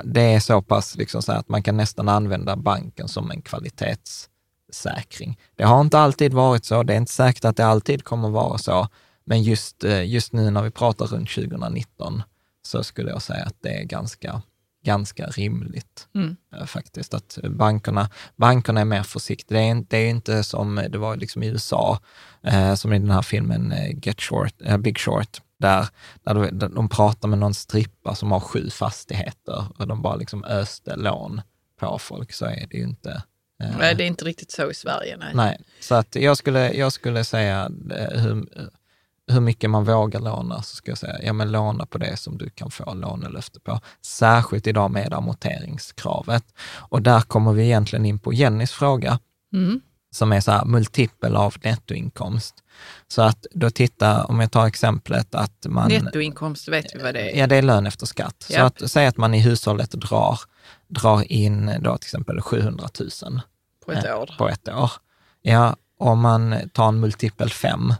det är så pass liksom så att man kan nästan använda banken som en kvalitetssäkring. Det har inte alltid varit så, det är inte säkert att det alltid kommer vara så, men just, eh, just nu när vi pratar runt 2019 så skulle jag säga att det är ganska, ganska rimligt Mm. eh, faktiskt. Att bankerna, bankerna är mer försiktiga. Det är, det är inte som det var liksom i USA, eh, som i den här filmen eh, Get Short, eh, Big Short, där, där, de, där de pratar med någon strippa som har sju fastigheter och de bara liksom öste lån på folk, så är det ju inte. eh, Nej, det är inte riktigt så i Sverige. Nej. Nej, så att jag skulle, jag skulle säga eh, hur, hur mycket man vågar låna, så ska jag säga, ja men låna på det som du kan få lånelöfte på. Särskilt idag med amorteringskravet. Och där kommer vi egentligen in på Jennys fråga, Mm. som är så här multipel av nettoinkomst. Så att då titta, om jag tar exemplet att man... Nettoinkomst vet vi vad det är. Ja, det är lön efter skatt. Så Ja. att säga att man i hushållet drar, drar in då till exempel 700 000 på ett eh, år. på ett år. Ja, om man tar en multipel 5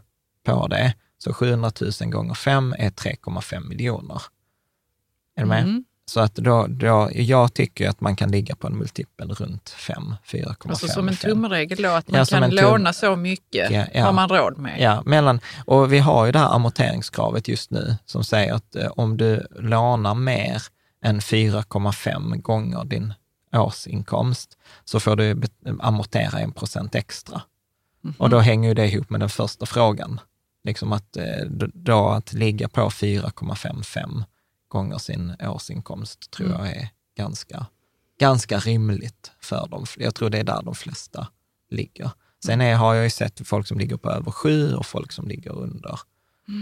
på det, så 700 000 gånger 5 är 3,5 miljoner. Är du med? Mm. Så att då, då, jag tycker att man kan ligga på en multipel runt 5, 4,5. Alltså som en 5. tumregel då, att man Ja, kan låna så mycket Ja, ja. har man råd med. Ja, mellan, och vi har ju det här amorteringskravet just nu som säger att eh, om du lånar mer än 4,5 gånger din årsinkomst så får du amortera en procent extra. Och då hänger ju det ihop med den första frågan. Liksom att, eh, då att ligga på 4,55 gånger sin årsinkomst tror jag är ganska, ganska rimligt för dem. Jag tror det är där de flesta ligger. Sen är, har jag ju sett folk som ligger på över sju och folk som ligger under,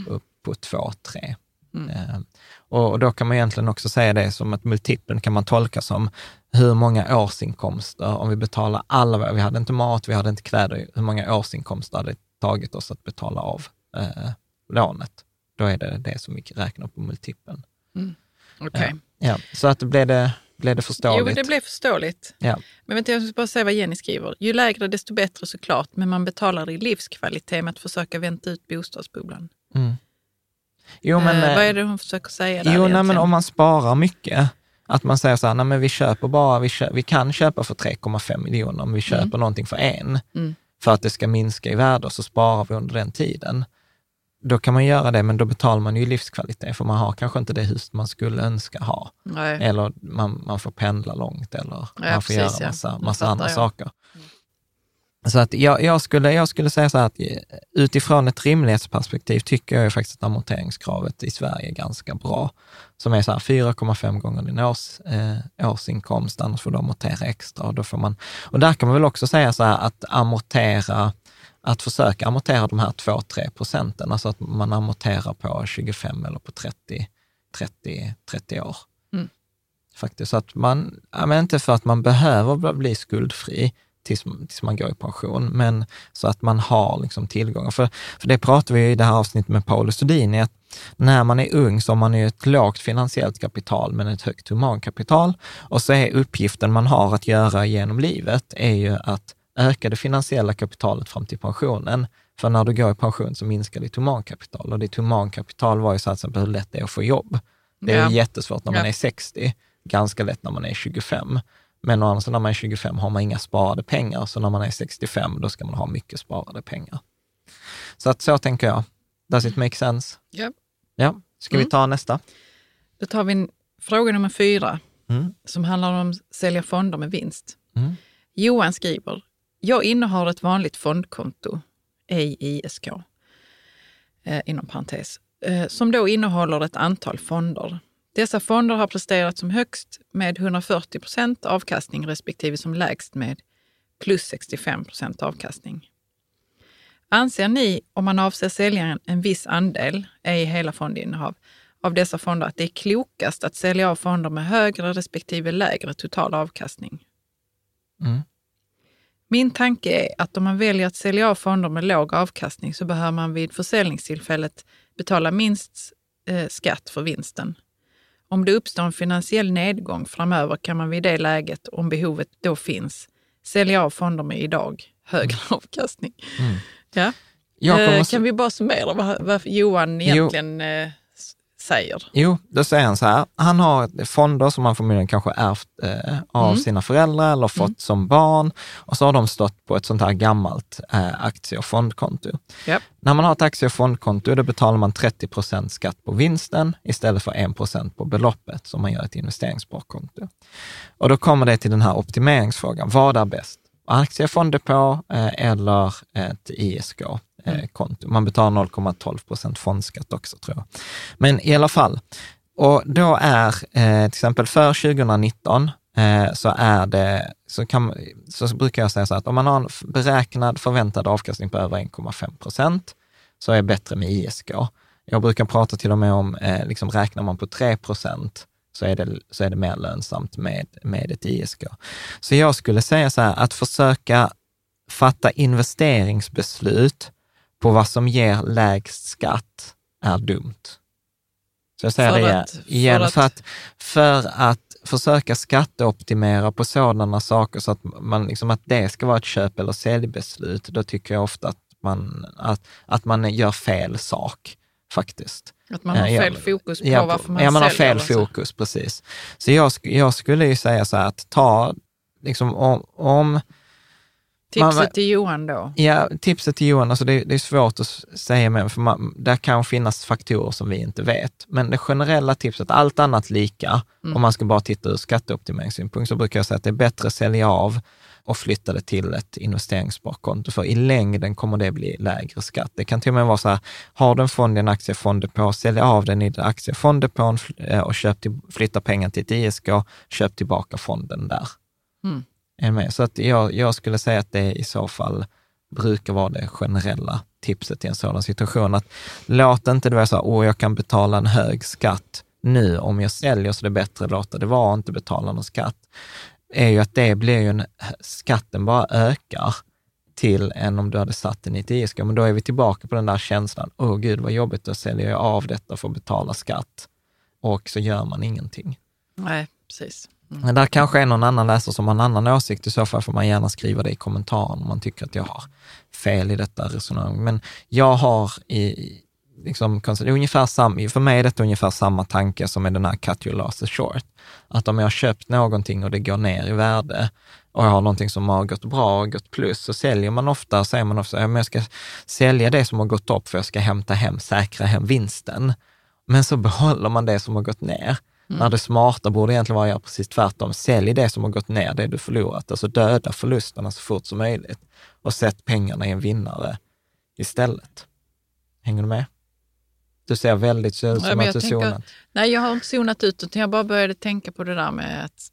upp på två, tre. Eh, och, då kan man egentligen också säga det som att multipeln kan man tolka som hur många årsinkomster, om vi betalar alla, vi hade inte mat, vi hade inte kläder, hur många årsinkomster hade det tagit oss att betala av eh, lånet? Då är det det som vi räknar på multipeln. Okej. Ja, så att blev det, blev det Jo, förståeligt? men det blev förståeligt. ja. Men vänta, jag ska bara säga vad Jenny skriver. Ju lägre desto bättre såklart, men man betalar i livskvalitet med att försöka vänta ut bostadsbubblan. Mm. Jo, men, eh, eh, vad är det hon försöker säga där Jo, nej, men om man sparar mycket, att man säger så här, nej men vi köper bara, vi, kö- vi kan köpa för 3,5 miljoner, om vi köper någonting för en, Mm. för att det ska minska i värde, så sparar vi under den tiden. Då kan man göra det, men då betalar man ju livskvalitet, för man har kanske inte det hus man skulle önska ha. Nej. Eller man, man får pendla långt, eller man får precis, göra ja. massa, massa andra jag. saker. Så att jag, jag, skulle, jag skulle säga så här att eh, utifrån ett rimlighetsperspektiv tycker jag ju faktiskt att amorteringskravet i Sverige är ganska bra. Som är så här 4,5 gånger din års, eh, årsinkomst, annars får du amortera extra. Och, då får man, och där kan man väl också säga så här att amortera, att försöka amortera de här 2-3 procenten, alltså att man amorterar på 25 eller på 30, 30, 30 år. Mm. Faktiskt, så att man, ja, men inte för att man behöver bli skuldfri, tills, tills man går i pension, men så att man har liksom tillgångar. För, för det pratar vi i det här avsnittet med Paolo Sudini, att när man är ung så har man ju ett lågt finansiellt kapital men ett högt humankapital. Och så är uppgiften man har att göra genom livet är ju att öka det finansiella kapitalet fram till pensionen. För när du går i pension så minskar ditt humankapital och ditt humankapital var ju så att hur lätt det är att få jobb. Det är Ja. jättesvårt när man Ja. är 60, ganska lätt när man är 25. Men å andra sidan när man är 25 har man inga sparade pengar, så när man är 65 då ska man ha mycket sparade pengar. Så att så tänker jag. Does it make sense? Ja. Ja, ska vi Mm. ta nästa? Då tar vi fråga nummer fyra Mm. som handlar om att sälja fonder med vinst. Mm. Johan skriver, jag innehar ett vanligt fondkonto, ej ISK, eh, inom parentes, eh, som då innehåller ett antal fonder. Dessa fonder har presterat som högst med 140 procent avkastning respektive som lägst med plus 65 procent avkastning. Anser ni, om man avser sälja en, en viss andel, ej hela fondinnehav, av dessa fonder att det är klokast att sälja av fonder med högre respektive lägre total avkastning? Mm. Min tanke är att om man väljer att sälja av fonder med låg avkastning så behöver man vid försäljningstillfället betala minst eh, skatt för vinsten. Om det uppstår en finansiell nedgång framöver kan man vid det läget, om behovet då finns, sälja av fonder med idag högre avkastning. Ja. Jag kommer Eh, s- kan vi bara summera vad, vad Johan Jo. egentligen eh, s- säger? Jo, då säger han så här, han har fonder som han förmodligen kanske ärvt eh, av Mm. sina föräldrar eller fått som barn och så har de stått på ett sånt här gammalt eh, aktie och fondkonto. Japp. När man har ett aktie och fondkonto, då betalar man 30 procent skatt på vinsten istället för 1 procent på beloppet som man gör ett investeringssparkonto. Och då kommer det till den här optimeringsfrågan. Vad är bäst? Aktiefond-depå eh, eller ett ISK-konto? Man betalar 0,12 procent fondskatt också tror jag. Men i alla fall, och då är eh, till exempel för 2019 eh, så är det, så, kan, så brukar jag säga så att om man har en beräknad förväntad avkastning på över 1,5 procent så är det bättre med ISK. Jag brukar prata till och med om, eh, liksom räknar man på 3 procent så är, det, så är det mer lönsamt med, med ett ISK. Så jag skulle säga så här, att försöka fatta investeringsbeslut på vad som ger lägst skatt är dumt. Så jag säger För det att- för igen, att- för att, för att försöka skatteoptimera på sådana saker så att, man, liksom, att det ska vara ett köp eller säljbeslut, då tycker jag ofta att man, att, att man gör fel sak faktiskt. Att man har Ja, fel fokus på Ja, varför man ja, man har fel och så. fokus, precis. Så jag, jag skulle ju säga så här att ta, liksom om, om Tipset Man- till Johan då? Ja, tipset till Johan, alltså det, det är svårt att säga med, för man, där kan finnas faktorer som vi inte vet. Men det generella tipset, allt annat lika, om man ska bara titta ur skatteoptimeringssynpunkt, så brukar jag säga att det är bättre att sälja av och flytta det till ett investeringssparkonto, för i längden kommer det bli lägre skatt. Det kan till och med vara så här, har du en fond i en aktiefond sälj av den i aktiefondepån eh, och köp till, flytta pengar till ett ISK, köp tillbaka fonden där. Mm än ni? Så att jag, jag skulle säga att det i så fall brukar vara det generella tipset i en sådan situation. Att låt inte det vara så här, åh, jag kan betala en hög skatt nu om jag säljer, så det är bättre att låta det vara och inte betala någon skatt. Är ju att det blir ju en, skatten bara ökar till än om du hade satt den i ett ISK. Men då är vi tillbaka på den där känslan, åh gud vad jobbigt, då säljer jag av detta för att betala skatt. Och så gör man ingenting. Nej, precis. Mm. Men där kanske är någon annan läsare som har en annan åsikt. I så fall får man gärna skriva det i kommentaren om man tycker att jag har fel i detta resonemang. Men jag har i, liksom, ungefär sam, för mig är detta ungefär samma tanke som med den här cut your losses short. Att om jag har köpt någonting och det går ner i värde och jag har någonting som har gått bra och gått plus, så säljer man ofta, säger man ofta, ja, men jag ska sälja det som har gått upp för jag ska hämta hem, säkra hem vinsten. Men så behåller man det som har gått ner. När det smarta borde egentligen vara att göra precis tvärtom. Sälj det som har gått ner, det du förlorat. Alltså döda förlusterna så fort som möjligt och sätt pengarna i en vinnare istället. Hänger du med? Du ser väldigt ut Ja, som men att du zonat. Nej, jag har inte zonat ut, utan jag bara började tänka på det där med att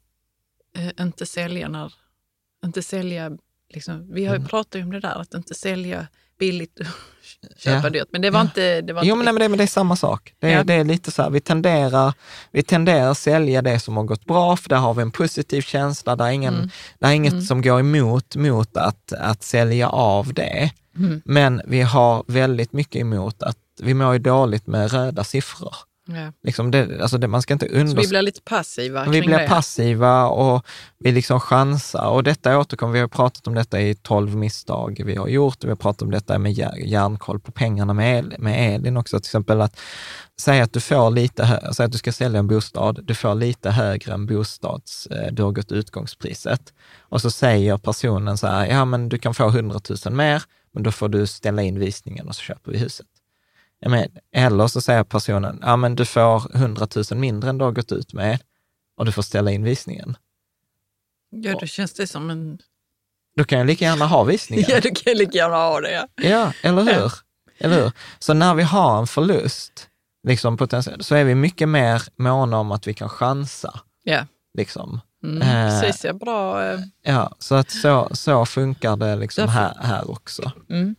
eh, inte sälja när... Inte sälja... Liksom, vi har Mm. ju pratat ju om det där, att inte sälja billigt köpa Ja. dyrt. Men det var Ja. inte... Det var Jo, inte men, nej, men, det, men det är samma sak. Det Ja. det är lite så här, vi tenderar, vi tenderar att sälja det som har gått bra, för där har vi en positiv känsla. Det är, ingen, Mm. det är inget som går emot mot att, att sälja av det. Mm. Men vi har väldigt mycket emot att vi mår ju dåligt med röda siffror. Ja. Liksom det, alltså det, man ska inte Så vi blir lite passiva vi kring blir det. passiva och vi liksom chansar. Och detta återkommer, vi har pratat om detta i 12 misstag vi har gjort. Vi har pratat om detta med jär- järnkoll på pengarna med, El, med Elin också. Till exempel att säga att du får lite, säg att du ska sälja en bostad, du får lite högre än bostads, eh, du har gått utgångspriset. Och så säger personen så här, ja men du kan få 100 000 mer, men då får du ställa in visningen och så köper vi huset. Ja, men, eller så säger personen, ja men du får 100 000 mindre än du har gått ut med och du får ställa in visningen. Ja, då känns det som en... Då kan jag lika gärna ha visningen. (laughs) Ja, du kan lika gärna ha det. Ja. Ja, eller hur? Eller hur? Så när vi har en förlust, liksom så är vi mycket mer måna om att vi kan chansa. ja. Liksom. Mm, Eh. precis, ja, bra. eh, Ja, så att så, så funkar det liksom Därför- här, här också. Mm.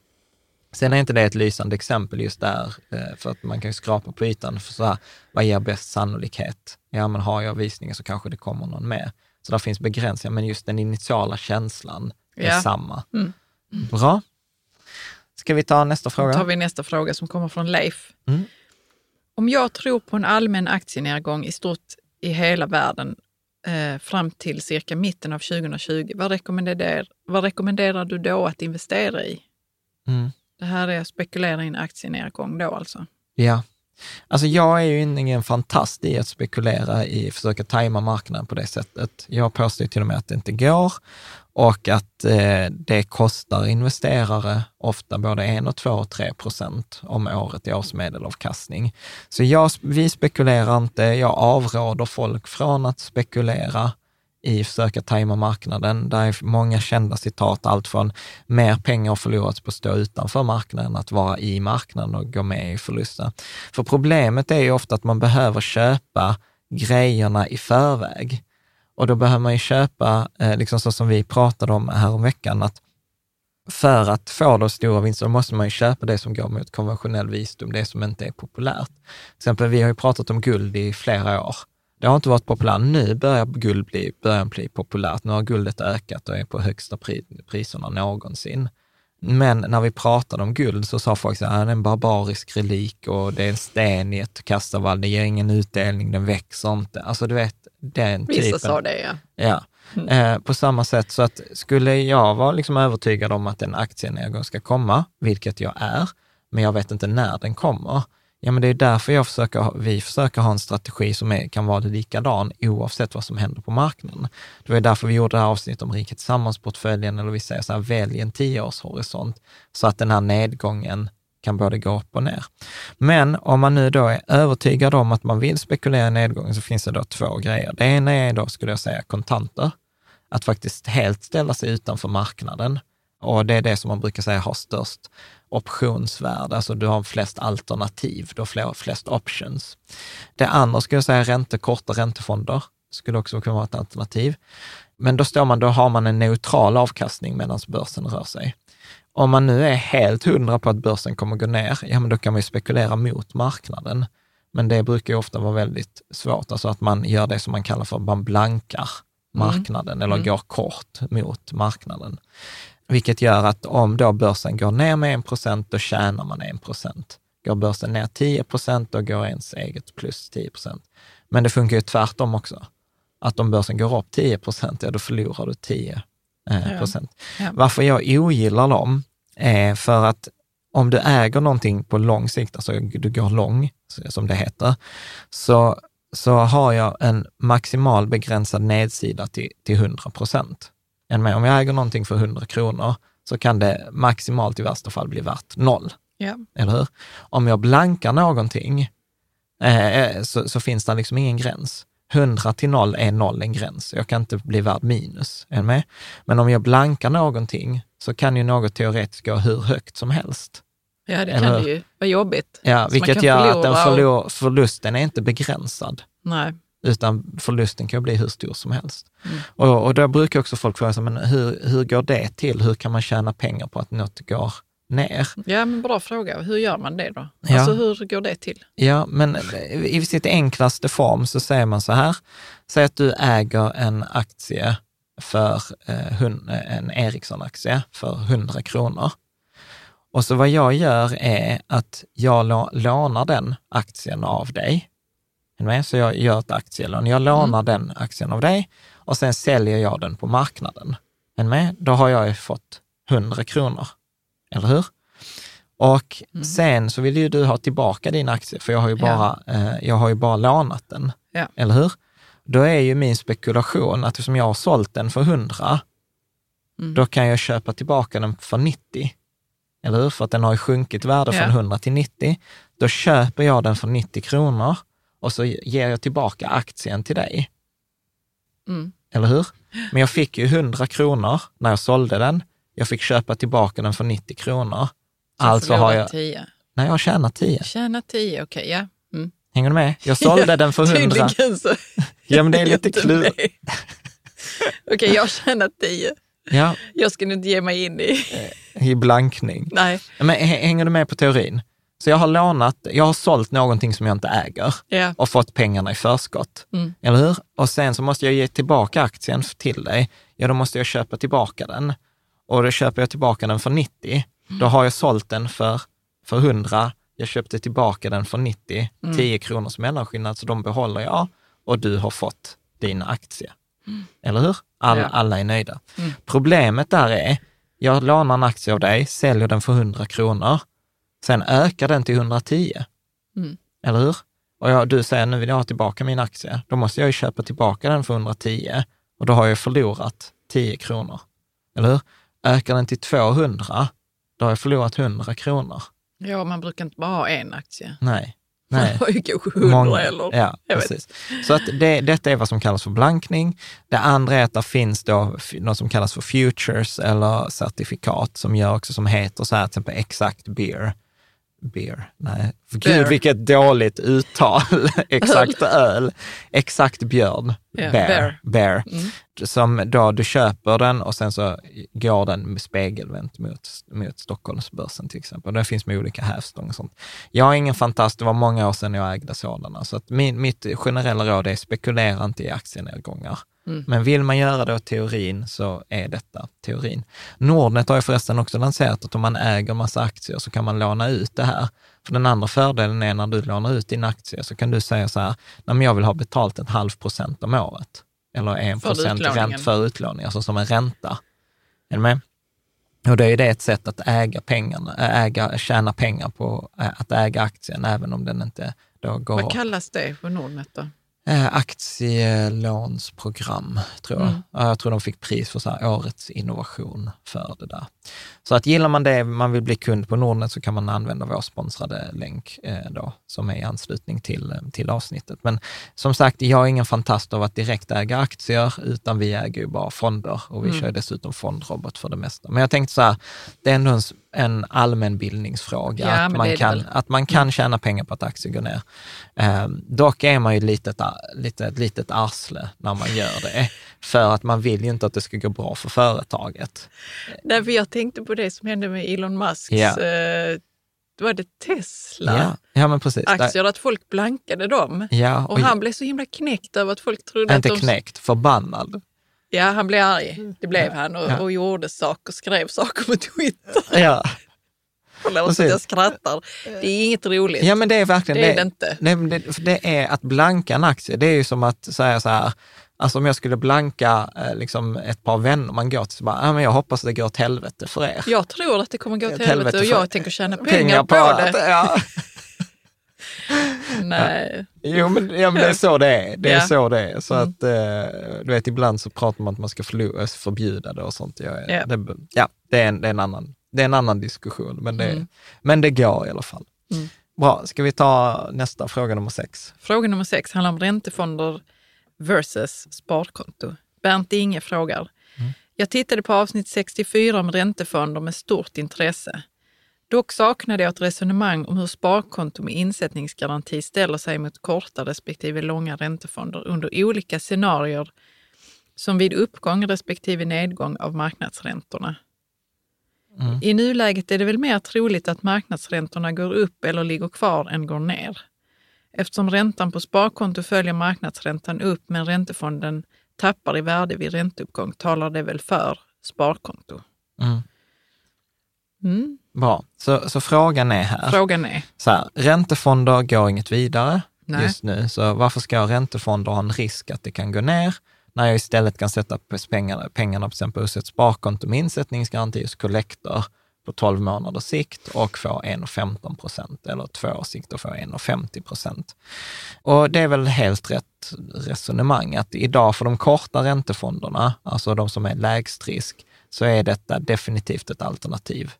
Sen är inte det ett lysande exempel just där, eh, för att man kan ju skrapa på ytan för så här, vad ger bäst sannolikhet? Ja, men har jag visningen så kanske det kommer någon mer. Så där finns begränsningar, men just den initiala känslan är Ja. samma. Mm. Bra. Ska vi ta nästa Då fråga? tar vi nästa fråga som kommer från Leif. Mm. Om jag tror på en allmän aktienedgång i stort i hela världen eh, fram till cirka mitten av 2020, vad rekommenderar, vad rekommenderar du då att investera i? Mm. Det här är att spekulera i en aktienedgång då alltså. Ja. Alltså jag är ju ingen fantast i att spekulera i, försöka tajma marknaden på det sättet. Jag påstår till och med att det inte går och att eh, det kostar investerare ofta både 1, 2 och 3 procent om året i årsmedelavkastning. Så jag, vi spekulerar inte, jag avråder folk från att spekulera i försöka tajma marknaden. Där är många kända citat, allt från mer pengar har förlorats på att stå utanför marknaden, att vara i marknaden och gå med i förluster. För problemet är ju ofta att man behöver köpa grejerna i förväg. Och då behöver man ju köpa, eh, liksom så som vi pratade om här om veckan, att för att få de stora vinsterna måste man ju köpa det som går mot konventionell visdom, det som inte är populärt. Till exempel, vi har ju pratat om guld i flera år. Det har inte varit populärt. Nu börjar guld bli, börjar bli populärt. Nu har guldet ökat och är på högsta pri, priserna någonsin. Men när vi pratade om guld så sa folk att det är en barbarisk relik och det är en sten i ett kastavall, det ger ingen utdelning, den växer inte. Alltså du vet, den Vissa typen. sa det, ja. Ja. Eh, på samma sätt så att skulle jag vara liksom övertygad om att en aktienedgång ska komma, vilket jag är, men jag vet inte när den kommer, ja men det är därför jag försöker, vi försöker ha en strategi som är, kan vara likadan oavsett vad som händer på marknaden. Det var därför vi gjorde det här avsnittet om Riket Tillsammans-portföljen, eller vi säger så här, välj en tioårshorisont, så att den här nedgången kan både gå upp och ner. Men om man nu då är övertygad om att man vill spekulera i nedgången så finns det då två grejer. Det ena är då, skulle jag säga, kontanter. Att faktiskt helt ställa sig utanför marknaden. Och det är det som man brukar säga har störst optionsvärde, alltså du har flest alternativ, du har flest options. Det andra skulle jag säga ränte, korta räntefonder, skulle också kunna vara ett alternativ. Men då står man, då har man en neutral avkastning medan börsen rör sig. Om man nu är helt hundra på att börsen kommer gå ner, ja men då kan man ju spekulera mot marknaden. Men det brukar ju ofta vara väldigt svårt, alltså att man gör det som man kallar för, man blankar marknaden eller går kort mot marknaden. Vilket gör att om då börsen går ner med 1 procent, då tjänar man 1 procent. Går börsen ner 10 procent, då går ens eget plus 10 procent. Men det funkar ju tvärtom också. Att om börsen går upp 10 procent, ja då förlorar du 10 eh, procent. Ja. Varför jag ogillar dem är för att om du äger någonting på lång sikt, alltså du går lång, som det heter, så, så har jag en maximal begränsad nedsida till, till 100 procent. Om jag äger någonting för 100 kronor så kan det maximalt i värsta fall bli värt noll. Ja. Eller hur? Om jag blankar någonting eh, så, så finns det liksom ingen gräns. 100 till 0 är noll en gräns. Jag kan inte bli värd minus. Är med? Men om jag blankar någonting så kan ju något teoretiskt gå hur högt som helst. ja, det Eller kan hur? det ju vara jobbigt. Ja, Så vilket gör att den förlor, förlusten är inte begränsad, Nej. Utan förlusten kan bli hur stor som helst. Mm. Och, och då brukar också folk fråga sig, men hur, hur går det till? Hur kan man tjäna pengar på att något går ner? Ja, men bra fråga. Hur gör man det då? Ja. Alltså hur går det till? Ja, men i sitt enklaste form så säger man så här, säg att du äger en aktie för eh, hun, en Ericsson-aktie för 100 kronor. Och så vad jag gör är att jag lå- lånar den aktien av dig. Med? Så jag gör ett aktielån. Jag lånar den aktien av dig och sen säljer jag den på marknaden. Med? Då har jag ju fått 100 kronor. Eller hur? Och sen så vill ju du ha tillbaka din aktie, för jag har ju bara, eh, jag har ju bara lånat den. Ja. Eller hur? Då är ju min spekulation att eftersom jag har sålt den för 100, Mm. då kan jag köpa tillbaka den för 90. Eller hur? För att den har ju sjunkit värde Ja. från 100 till 90. Då köper jag den för 90 kronor och så ger jag tillbaka aktien till dig. Mm. Eller hur? Men jag fick ju 100 kronor när jag sålde den. Jag fick köpa tillbaka den för 90 kronor. Alltså har jag, 10. nej jag har tjänat 10. Tjäna 10, okej. ja. Mm. Hänger du med? Jag sålde den för 100. (laughs) Tydligen så (laughs) Ja, men det är lite klurigt. (laughs) Okej, jag har tjänat 10. Ja, Jag ska nu inte ge mig in i... i blankning. Nej. Men hä- hänger du med på teorin? Så jag har lånat, jag har sålt någonting som jag inte äger Ja. och fått pengarna i förskott. Mm. Eller hur? Och sen så måste jag ge tillbaka aktien till dig. Ja, då måste jag köpa tillbaka den. Och då köper jag tillbaka den för 90. Då har jag sålt den för, för 100. Jag köpte tillbaka den för 90. 10 kronors mellanskillnad, så de behåller jag. Och du har fått din aktie. Eller hur? All, Ja. Alla är nöjda. Problemet där är, jag lånar en aktie av dig, säljer den för 100 kronor. Sen ökar den till 110. Mm. eller hur? Och jag, du säger nu vill jag ha tillbaka min aktie, då måste jag ju köpa tillbaka den för 110 och då har jag förlorat 10 kronor, eller hur? Ökar den till 200, då har jag förlorat 100 kronor. Ja, man brukar inte bara ha en aktie. Nej. Man Nej. har ju kanske hundra Många, eller... Ja, vet. precis. Så att det, detta är vad som kallas för blankning. Det andra är att det finns då något som kallas för futures eller certifikat som gör också som heter så här, till exempel exakt beer. Beer, nej, för gud vilket dåligt uttal. (laughs) exakt öl. Exakt björn. Ja, bear. bear. bear. Mm. Som då du köper den och sen så går den spegelvänt mot, mot Stockholmsbörsen till exempel. Det finns med olika hävstång och sånt. Jag är ingen fantast, det var många år sedan jag ägde sådana. Så att min, mitt generella råd är spekulera inte i aktienedgångar. Mm. Men vill man göra det teorin så är detta teorin. Nordnet har ju förresten också lanserat att om man äger massa aktier så kan man låna ut det här. För den andra fördelen är när du lånar ut din aktie så kan du säga så här, "Nej, jag vill ha betalt en halv procent om året. Eller en För procent utlåningen. ränt för utlåning, alltså som en ränta. Är du med? Och det är det ett sätt att äga pengarna, äga, tjäna pengar på äh, att äga aktien, även om den inte då går... Vad kallas det på Nordnet då? Eh, aktielånsprogram, tror jag. Mm. Ja, Jag tror de fick pris för så årets innovation för det där. Så att gillar man det, man vill bli kund på Nordnet, så kan man använda vår sponsrade länk eh, då, som är i anslutning till, eh, till avsnittet. Men som sagt, jag är ingen fantast av att direkt äga aktier, utan vi äger ju bara fonder och vi Mm. kör dessutom fondrobot för det mesta. Men jag tänkte så här, det är ändå en, en allmänbildningsfråga, Ja, att, man kan, väl. att man kan tjäna pengar på att aktier går ner. Eh, dock är man ju lite lite, litet arsle när man gör det, för att man vill ju inte att det ska gå bra för företaget. Nej, för jag tänkte på det som hände med Elon Musks, Ja. eh, var det Tesla? Ja, ja men precis. Aktier, att folk blankade dem. Ja, Och han blev så himla knäckt över att folk trodde inte att de... knäckt, förbannad. Ja, han blev arg. Det blev han och, Ja. och gjorde saker, skrev saker på Twitter. (laughs) Ja. (laughs) Förlåt att jag skrattar. Det är inget roligt. ja, men det är verkligen Det är det inte. Det, det, för det är att blanka en aktie, det är ju som att säga så här, alltså om jag skulle blanka eh, liksom ett par vänner, man går till så bara, ja, men jag hoppas det går åt helvete för er. Jag tror att det kommer gå till Ett helvete och helvete för- jag tänker tjäna (laughs) pengar, på, att- det. Ja. (laughs) Nej. Jo, men, ja, men det är så det är. Det är Ja. så det är. Så Mm. att, eh, du vet, ibland så pratar man att man ska förlo- förbjuda det och sånt. Jag, är- Ja. Det, ja, det är, en, det, är en annan, det är en annan diskussion, men det, Mm. men det går i alla fall. Mm. Bra, ska vi ta nästa fråga nummer sex? Fråga nummer sex handlar om räntefonder versus sparkonto. Bernt Inge frågar. Jag tittade på avsnitt 64 om räntefonder med stort intresse. Dock saknade jag ett resonemang om hur sparkonto med insättningsgaranti ställer sig mot korta respektive långa räntefonder under olika scenarier som vid uppgång respektive nedgång av marknadsräntorna. Mm. I nuläget är det väl mer troligt att marknadsräntorna går upp eller ligger kvar än går ner. Eftersom räntan på sparkonto följer marknadsräntan upp men räntefonden tappar i värde vid ränteuppgång talar det väl för sparkonto. Mm. Mm. Bra, så, så frågan är här. Frågan är, Så här, räntefonder går inget vidare Nej. just nu, så varför ska räntefonder ha en risk att det kan gå ner, när jag istället kan sätta pengarna, pengarna till exempel hos ett sparkonto med insättningsgaranti hos Collector på 12 månaders sikt och få 1,15 procent eller två års sikt och få 1,50 procent. Och det är väl helt rätt resonemang att idag för de korta räntefonderna, alltså de som är lägst risk, så är detta definitivt ett alternativ.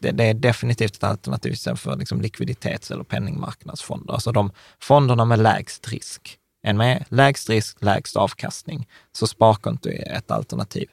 Det är definitivt ett alternativ istället för liksom likviditets eller penningmarknadsfonder. Alltså de fonderna med lägst risk. En med lägst risk, lägst avkastning. Så sparkonto är ett alternativ.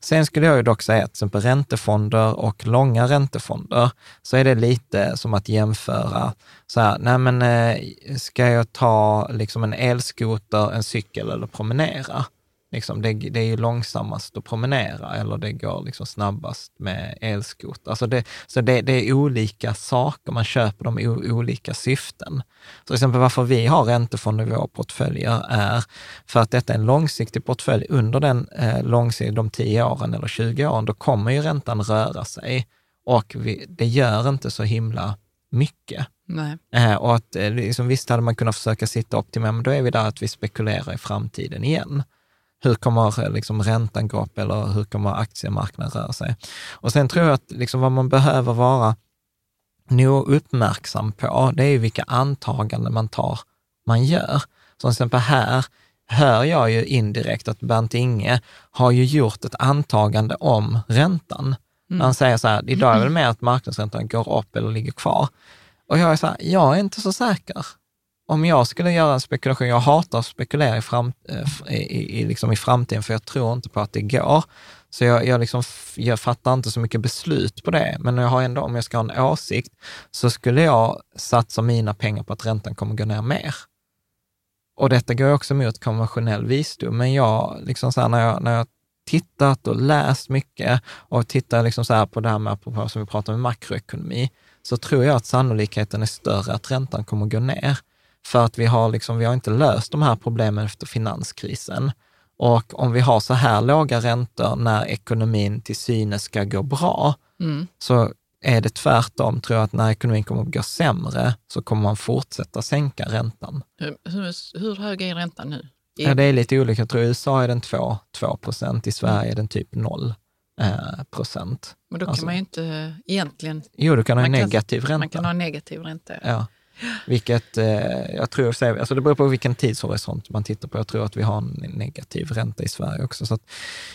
Sen skulle jag ju dock säga att till exempel räntefonder och långa räntefonder, så är det lite som att jämföra så här, nej men eh, ska jag ta liksom en elskoter, en cykel eller promenera? Liksom, det, det är ju långsammast att promenera eller det går liksom snabbast med elskoter. Alltså det, så det, det är olika saker, man köper dem i olika syften. Så till exempel varför vi har räntefonder i våra portföljer är för att detta är en långsiktig portfölj. Under den eh, långsiktiga, de 10 åren eller 20 åren, då kommer ju räntan röra sig och vi, det gör inte så himla mycket. Eh, och att eh, liksom, visst hade man kunnat försöka sitta optimalt, men då är vi där att vi spekulerar i framtiden igen. Hur kommer liksom, räntan gå upp eller hur kommer aktiemarknaden röra sig? Och sen tror jag att liksom, vad man behöver vara nog uppmärksam på, det är vilka antaganden man tar, man gör. Som till exempel här hör jag ju indirekt att Bernt Inge har ju gjort ett antagande om räntan. Mm. Han säger så här, idag är det mer att marknadsräntan går upp eller ligger kvar. Och jag är så här, jag är inte så säker. Om jag skulle göra en spekulation, jag hatar att spekulera i, fram, eh, i, i, liksom i framtiden, för jag tror inte på att det går. Så jag, jag, liksom, jag fattar inte så mycket beslut på det, men jag har ändå, om jag ska ha en åsikt, så skulle jag satsa mina pengar på att räntan kommer gå ner mer. Och detta går också mot konventionell visdom, men jag, liksom så här, när jag, när jag tittat och läst mycket och tittar liksom så här på det här med, som vi pratar om makroekonomi, så tror jag att sannolikheten är större att räntan kommer gå ner. För att vi har, liksom, vi har inte löst de här problemen efter finanskrisen. Och om vi har så här låga räntor när ekonomin till synes ska gå bra, mm. så är det tvärtom, tror jag, att när ekonomin kommer att gå sämre så kommer man fortsätta sänka räntan. Hur, hur hög är räntan nu? Ja, det är lite olika. Jag tror i USA är den 2, 2 procent, i Sverige är den typ 0 eh, procent. Men då kan alltså, man ju inte egentligen... Jo, du kan ha negativ ränta. Man kan ha negativ ränta. Ja. Vilket eh, jag tror, alltså det beror på vilken tidshorisont man tittar på. Jag tror att vi har en negativ ränta i Sverige också. Så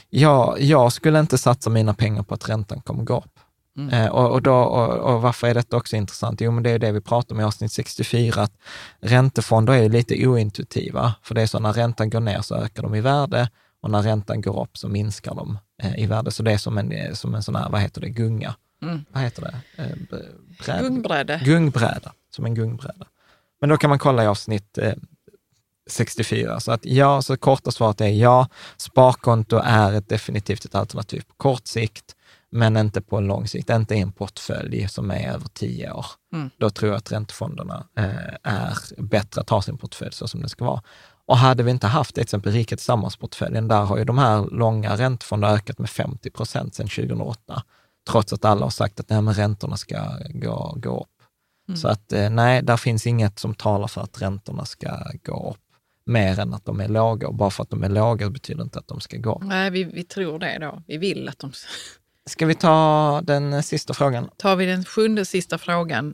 jag, jag skulle inte satsa mina pengar på att räntan kommer gå upp. Mm. Eh, och, och, då, och, och, varför är detta också intressant? Jo, men det är det vi pratar om i avsnitt 64, att räntefonder är lite ointuitiva. För det är så när räntan går ner så ökar de i värde och när räntan går upp så minskar de eh, i värde. Så det är som en, som en sån här, vad heter det, gunga. Mm. Vad heter det? Eh, bräd. Gungbräde. Gungbräda, som en gungbräda. Men då kan man kolla i avsnitt 64. Så att ja, så korta svaret är ja, sparkonto är ett definitivt ett alternativ på kort sikt men inte på en lång sikt, inte i en portfölj som är över tio år. Mm. Då tror jag att räntefonderna eh, är bättre att ha sin portfölj så som det ska vara. Och hade vi inte haft till exempel Rika Tillsammans-portföljen, där har ju de här långa räntefonderna ökat med 50 procent sedan 2008, trots att alla har sagt att nej, men räntorna ska gå, gå upp. Mm. Så att eh, nej, där finns inget som talar för att räntorna ska gå upp mer än att de är låga. Och bara för att de är låga betyder inte att de ska gå. Nej, vi, vi tror det då. Vi vill att de (laughs) Ska vi ta den sista frågan? Tar vi den sjunde sista frågan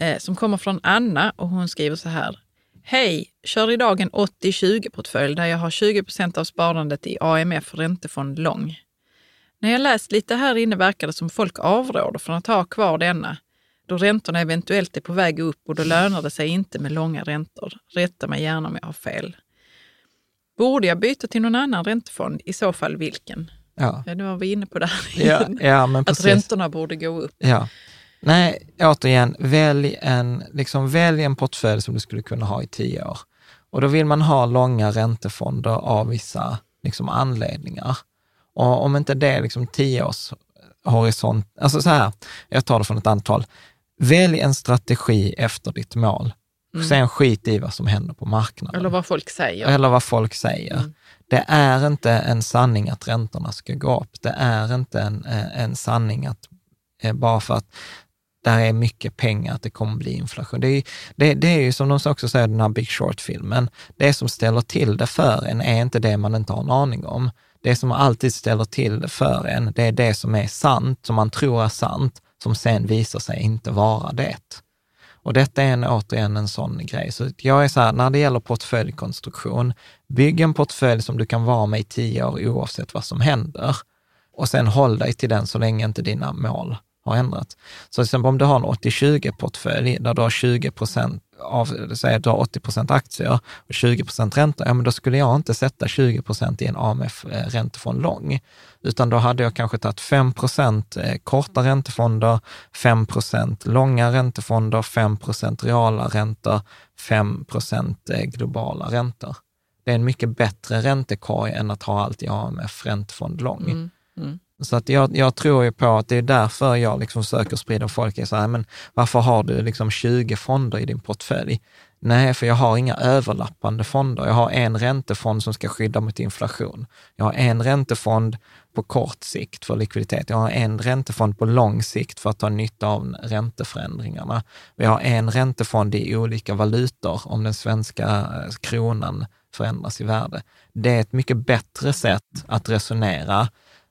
eh, som kommer från Anna och hon skriver så här. Hej! Kör idag en 80-20-portfölj där jag har 20 procent av sparandet i AMF räntefond lång. När jag läst lite här inne verkar det som folk avråder från att ha kvar denna, då räntorna eventuellt är på väg upp och då lönar det sig inte med långa räntor. Rätta mig gärna om jag har fel. Borde jag byta till någon annan räntefond? I så fall vilken? Ja. nu var vi inne på det här ja, ja, men Att räntorna borde gå upp. Ja. Nej, återigen, välj en, liksom, välj en portfölj som du skulle kunna ha i tio år. Och då vill man ha långa räntefonder av vissa liksom, anledningar. Och om inte det är liksom tio års horisont, alltså så här, jag tar det från ett antal. Välj en strategi efter ditt mål. Mm. Sen skit i vad som händer på marknaden. Eller vad folk säger. Eller vad folk säger. Mm. Det är inte en sanning att räntorna ska gå upp. Det är inte en, eh, en sanning att eh, bara för att där är mycket pengar, att det kommer bli inflation. Det är, det, det är ju som de också säger i den här Big Short-filmen, det som ställer till det för en är inte det man inte har en aning om. Det som alltid ställer till det för en, det är det som är sant, som man tror är sant, som sen visar sig inte vara det. Och detta är en, återigen en sån grej. Så jag är så här, när det gäller portföljkonstruktion, bygg en portfölj som du kan vara med i tio år oavsett vad som händer. Och sen håll dig till den så länge inte dina mål har ändrats. Så till exempel om du har en 80-20-portfölj där du har 20 procent av, säg att du har 80 procent aktier och 20 procent ränta, ja men då skulle jag inte sätta 20 procent i en AMF-räntefond lång, utan då hade jag kanske tagit 5 procent eh, korta räntefonder, 5 procent långa räntefonder, 5 procent reala räntor, 5 procent eh, globala räntor. Det är en mycket bättre räntekorg än att ha allt i AMF räntefond lång. Mm. Mm. Så att jag, jag, tror ju på att det är därför jag liksom söker sprida folk är så här, men varför har du liksom 20 fonder i din portfölj? Nej, för jag har inga överlappande fonder. Jag har en räntefond som ska skydda mot inflation. Jag har en räntefond på kort sikt för likviditet. Jag har en räntefond på lång sikt för att ta nytta av ränteförändringarna. Vi har en räntefond i olika valutor om den svenska eh, kronan förändras i värde. Det är ett mycket bättre sätt att resonera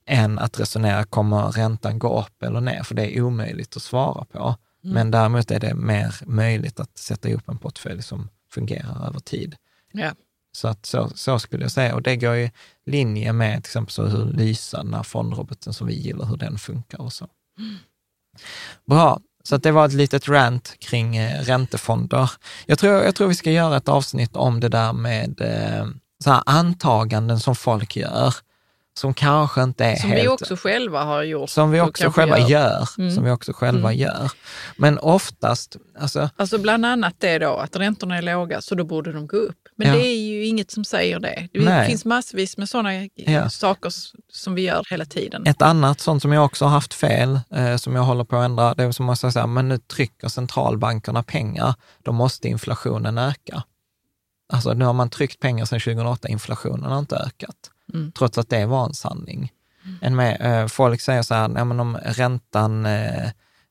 än att resonera, kommer räntan gå upp eller ner? För det är omöjligt att svara på. Men däremot är det mer möjligt att sätta ihop en portfölj som fungerar över tid. Ja. Så, att så, så skulle jag säga. Och det går i linje med till exempel så hur Lysa, den här fondroboten som vi gillar, hur den funkar och så. Bra, så det var ett litet rant kring eh, räntefonder. Jag tror, jag tror vi ska göra ett avsnitt om det där med eh, så antaganden som folk gör, som kanske inte är Som helt... vi också själva har gjort. som vi också själva gör. Mm. Som vi också själva gör. Men oftast, alltså, Alltså bland annat det då att räntorna är låga så då borde de gå upp. Men Ja. det är ju inget som säger det. Det Nej. finns massvis med sådana Ja. saker som vi gör hela tiden. Ett annat sånt som jag också har haft fel, eh, som jag håller på att ändra, det är som man här, men nu trycker centralbankerna pengar, då måste inflationen öka. Alltså nu har man tryckt pengar sedan 2008, inflationen har inte ökat, Mm. trots att det var en sanning. En med, eh, folk säger så här, nej, men om räntan eh,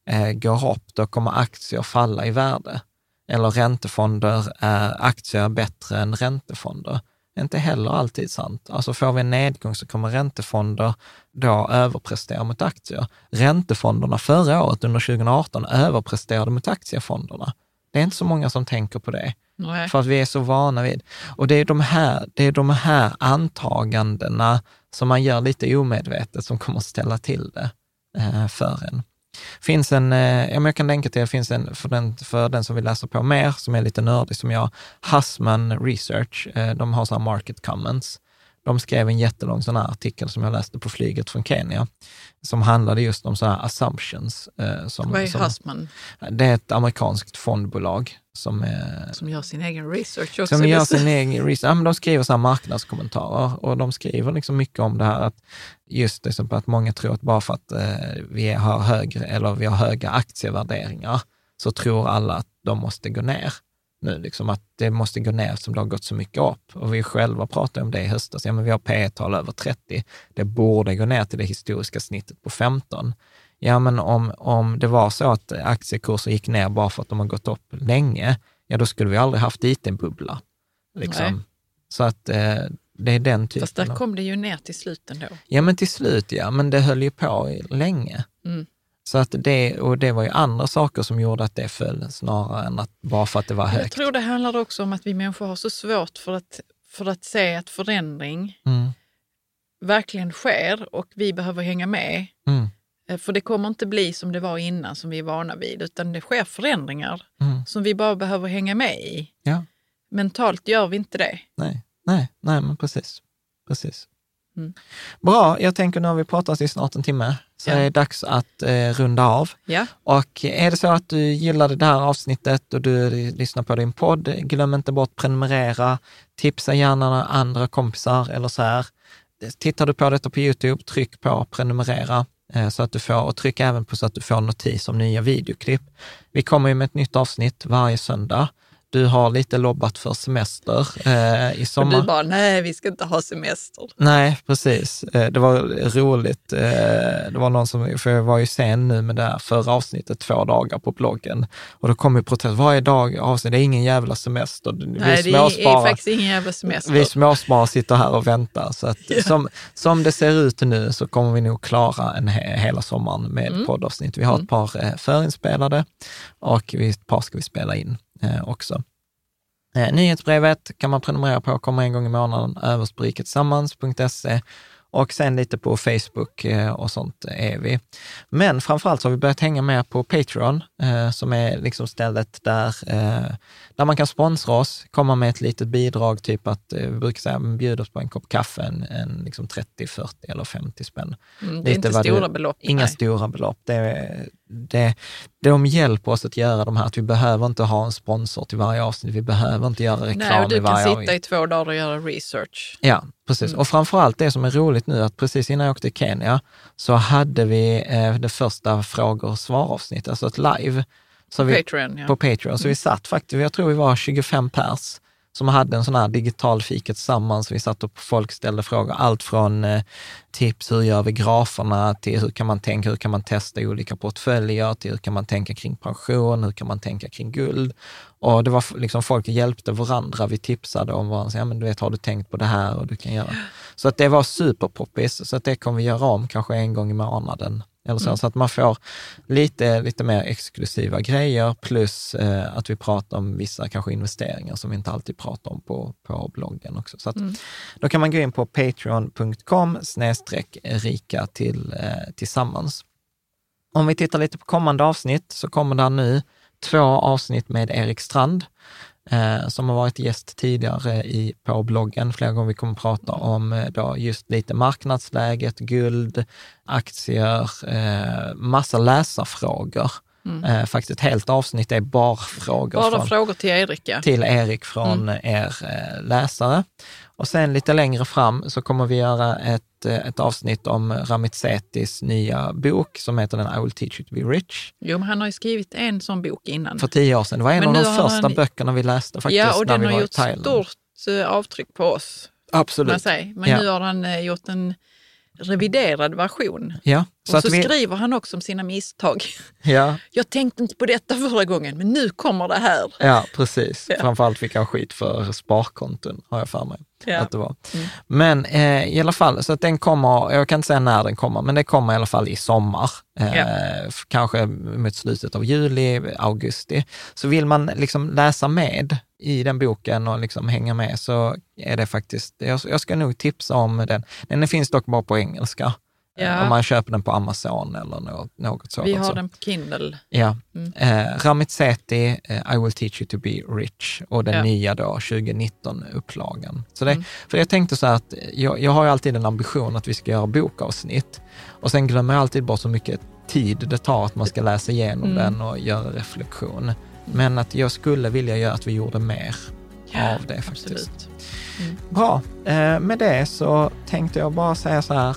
eh, går upp, då kommer aktier falla i värde. Eller räntefonder, eh, är aktier bättre än räntefonder? Inte heller alltid sant. Alltså får vi en nedgång så kommer räntefonder då överprestera mot aktier. Räntefonderna förra året, under 2018, överpresterade mot aktiefonderna. Det är inte så många som tänker på det, Nej. för att vi är så vana vid. Och det är de här, det är de här antagandena som man gör lite omedvetet som kommer att ställa till det eh, för en. finns en, eh, jag kan länka till, det finns en för den, för den som vill läsa på mer, som är lite nördig som jag, Hussman Research, eh, de har så här market comments. De skrev en jättelång sån här artikel som jag läste på flyget från Kenya, som handlade just om så här assumptions. Eh, som, Vad är som, Hussman det är ett amerikanskt fondbolag som, eh, som gör sin egen research också? som är gör sin egen research. Ja, men de skriver så här marknadskommentarer och de skriver liksom mycket om det här att just det, som att många tror att bara för att eh, vi har högre eller vi har höga aktievärderingar så tror alla att de måste gå ner nu, liksom att det måste gå ner som det har gått så mycket upp. Och vi själva pratade om det i höstas, ja men vi har P tal över 30, det borde gå ner till det historiska snittet på 15. Ja, men om, om det var så att aktiekurser gick ner bara för att de har gått upp länge, ja då skulle vi aldrig haft IT-bubbla. Nej. Liksom. Så att eh, det är den typen Fast där av... kom det ju ner till slut ändå. Ja, men till slut ja, men det höll ju på länge. Mm. Så att det, och det var ju andra saker som gjorde att det föll, snarare än att bara för att det var Jag högt. tror det handlar också om att vi människor har så svårt för att, för att se att förändring Mm, verkligen sker och vi behöver hänga med. mm, Eh, För det kommer inte bli som det var innan, som vi är vana vid, utan det sker förändringar mm. som vi bara behöver hänga med i. Ja, Mentalt gör vi inte det. nej, nej, nej, men precis. precis. Mm. Bra, jag tänker nu har vi pratat i snart en timme, så Ja. är det dags att eh, runda av. Ja, Och är det så att du gillade det här avsnittet och du lyssnar på din podd, glöm inte bort prenumerera, tipsa gärna andra kompisar eller så här. Tittar du på detta på Youtube, tryck på prenumerera eh, så att du får, och tryck även på så att du får notis om nya videoklipp. Vi kommer ju med ett nytt avsnitt varje söndag. Du har lite lobbat för semester eh, i och sommar. du bara, nej vi ska inte ha semester. Nej, precis. Eh, Det var roligt. Eh, Det var någon som, för jag var ju sen nu med det här förra avsnittet, två dagar på bloggen. Och då kom ju protest, varje dag avsnitt, det är ingen jävla semester. Vi Nej, det är faktiskt ingen jävla semester. vi småsparare sitter här och väntar. Så att, (laughs) som, som det ser ut nu så kommer vi nog klara en he, hela sommaren med Mm. poddavsnitt. Vi har ett par eh, förinspelade och vi, ett par ska vi spela in Eh, också. Eh, nyhetsbrevet kan man prenumerera på, kommer en gång i månaden, överst på riketillsammans.se och sen lite på Facebook eh, och sånt är vi. Men framförallt så har vi börjat hänga med på Patreon, eh, som är liksom stället där, eh, där man kan sponsra oss, komma med ett litet bidrag, typ att vi brukar säga, men bjud oss på en kopp kaffe, en, en liksom 30, 40 eller 50 spänn. Mm, det är lite inte vad du- stora belopp. Inga nej. stora belopp. Det, det, de hjälper oss att göra de här, att vi behöver inte ha en sponsor till varje avsnitt, vi behöver inte göra reklam Nej, och i du kan varje sitta avsnitt. i två dagar och göra research. Ja, precis. Mm. Och framförallt det som är roligt nu, att precis innan jag åkte till Kenya så hade vi eh, det första frågor och svar-avsnittet, alltså ett live. Så vi, Patreon, ja. på Patreon. Så vi satt faktiskt, jag tror vi var 25 pers som hade en sån här digital fika tillsammans. Vi satt och folk ställde frågor, allt från eh, tips, hur gör vi graferna, till hur kan man tänka, hur kan man testa olika portföljer, till hur kan man tänka kring pension, hur kan man tänka kring guld. Och det var liksom folk hjälpte varandra. Vi tipsade om varandra, ja men du vet, har du tänkt på det här och du kan göra. Så att det var superpoppis, så att det kommer vi göra om kanske en gång i månaden eller så, mm. så att man får lite, lite mer exklusiva grejer plus eh, att vi pratar om vissa kanske investeringar som vi inte alltid pratar om på, på bloggen också. Så att, mm. Då kan man gå in på patreon.com snedstreck rika till, eh, tillsammans. Om vi tittar lite på kommande avsnitt så kommer det nu två avsnitt med Erik Strand eh, som har varit gäst tidigare i, på bloggen flera gånger. Vi kommer prata om eh, då just lite marknadsläget, guld, aktier, eh, massa läsarfrågor. Mm. Eh, faktiskt ett helt avsnitt är bara frågor. Bara från, frågor till Erik, ja. Till Erik från mm. er eh, läsare. Och sen lite längre fram så kommer vi göra ett, eh, ett avsnitt om Ramit Setis nya bok som heter den I will teach you to be rich. Jo, men han har ju skrivit en sån bok innan. För tio år sedan. Det var en men av de första han... böckerna vi läste faktiskt. Ja, och den har gjort stort avtryck på oss. Absolut. Men ja. nu har han gjort en reviderad version. Ja, så och så vi... skriver han också om sina misstag. (laughs) Ja. Jag tänkte inte på detta förra gången, men nu kommer det här. Ja, precis. Ja. Framförallt fick han skit för sparkonton, har jag för mig. Ja. Att det var. Mm. Men eh, i alla fall, så att den kommer, jag kan inte säga när den kommer, men det kommer i alla fall i sommar. Eh, ja. Kanske mot slutet av juli, augusti. Så vill man liksom läsa med i den boken och liksom hänga med så är det faktiskt, jag, jag ska nog tipsa om den. Den finns dock bara på engelska. Ja. Om man köper den på Amazon eller något, något sådant. Vi har den på Kindle. Ja. Mm. Eh, Ramit Sethi, eh, I will teach you to be rich och den ja. nya då 2019-upplagan. Så det, mm. För jag tänkte så här att jag, jag har ju alltid en ambition att vi ska göra bokavsnitt och sen glömmer jag alltid bort så mycket tid det tar att man ska läsa igenom mm. den och göra reflektion. Men att jag skulle vilja göra att vi gjorde mer ja, av det faktiskt. Mm. Bra, eh, med det så tänkte jag bara säga så här,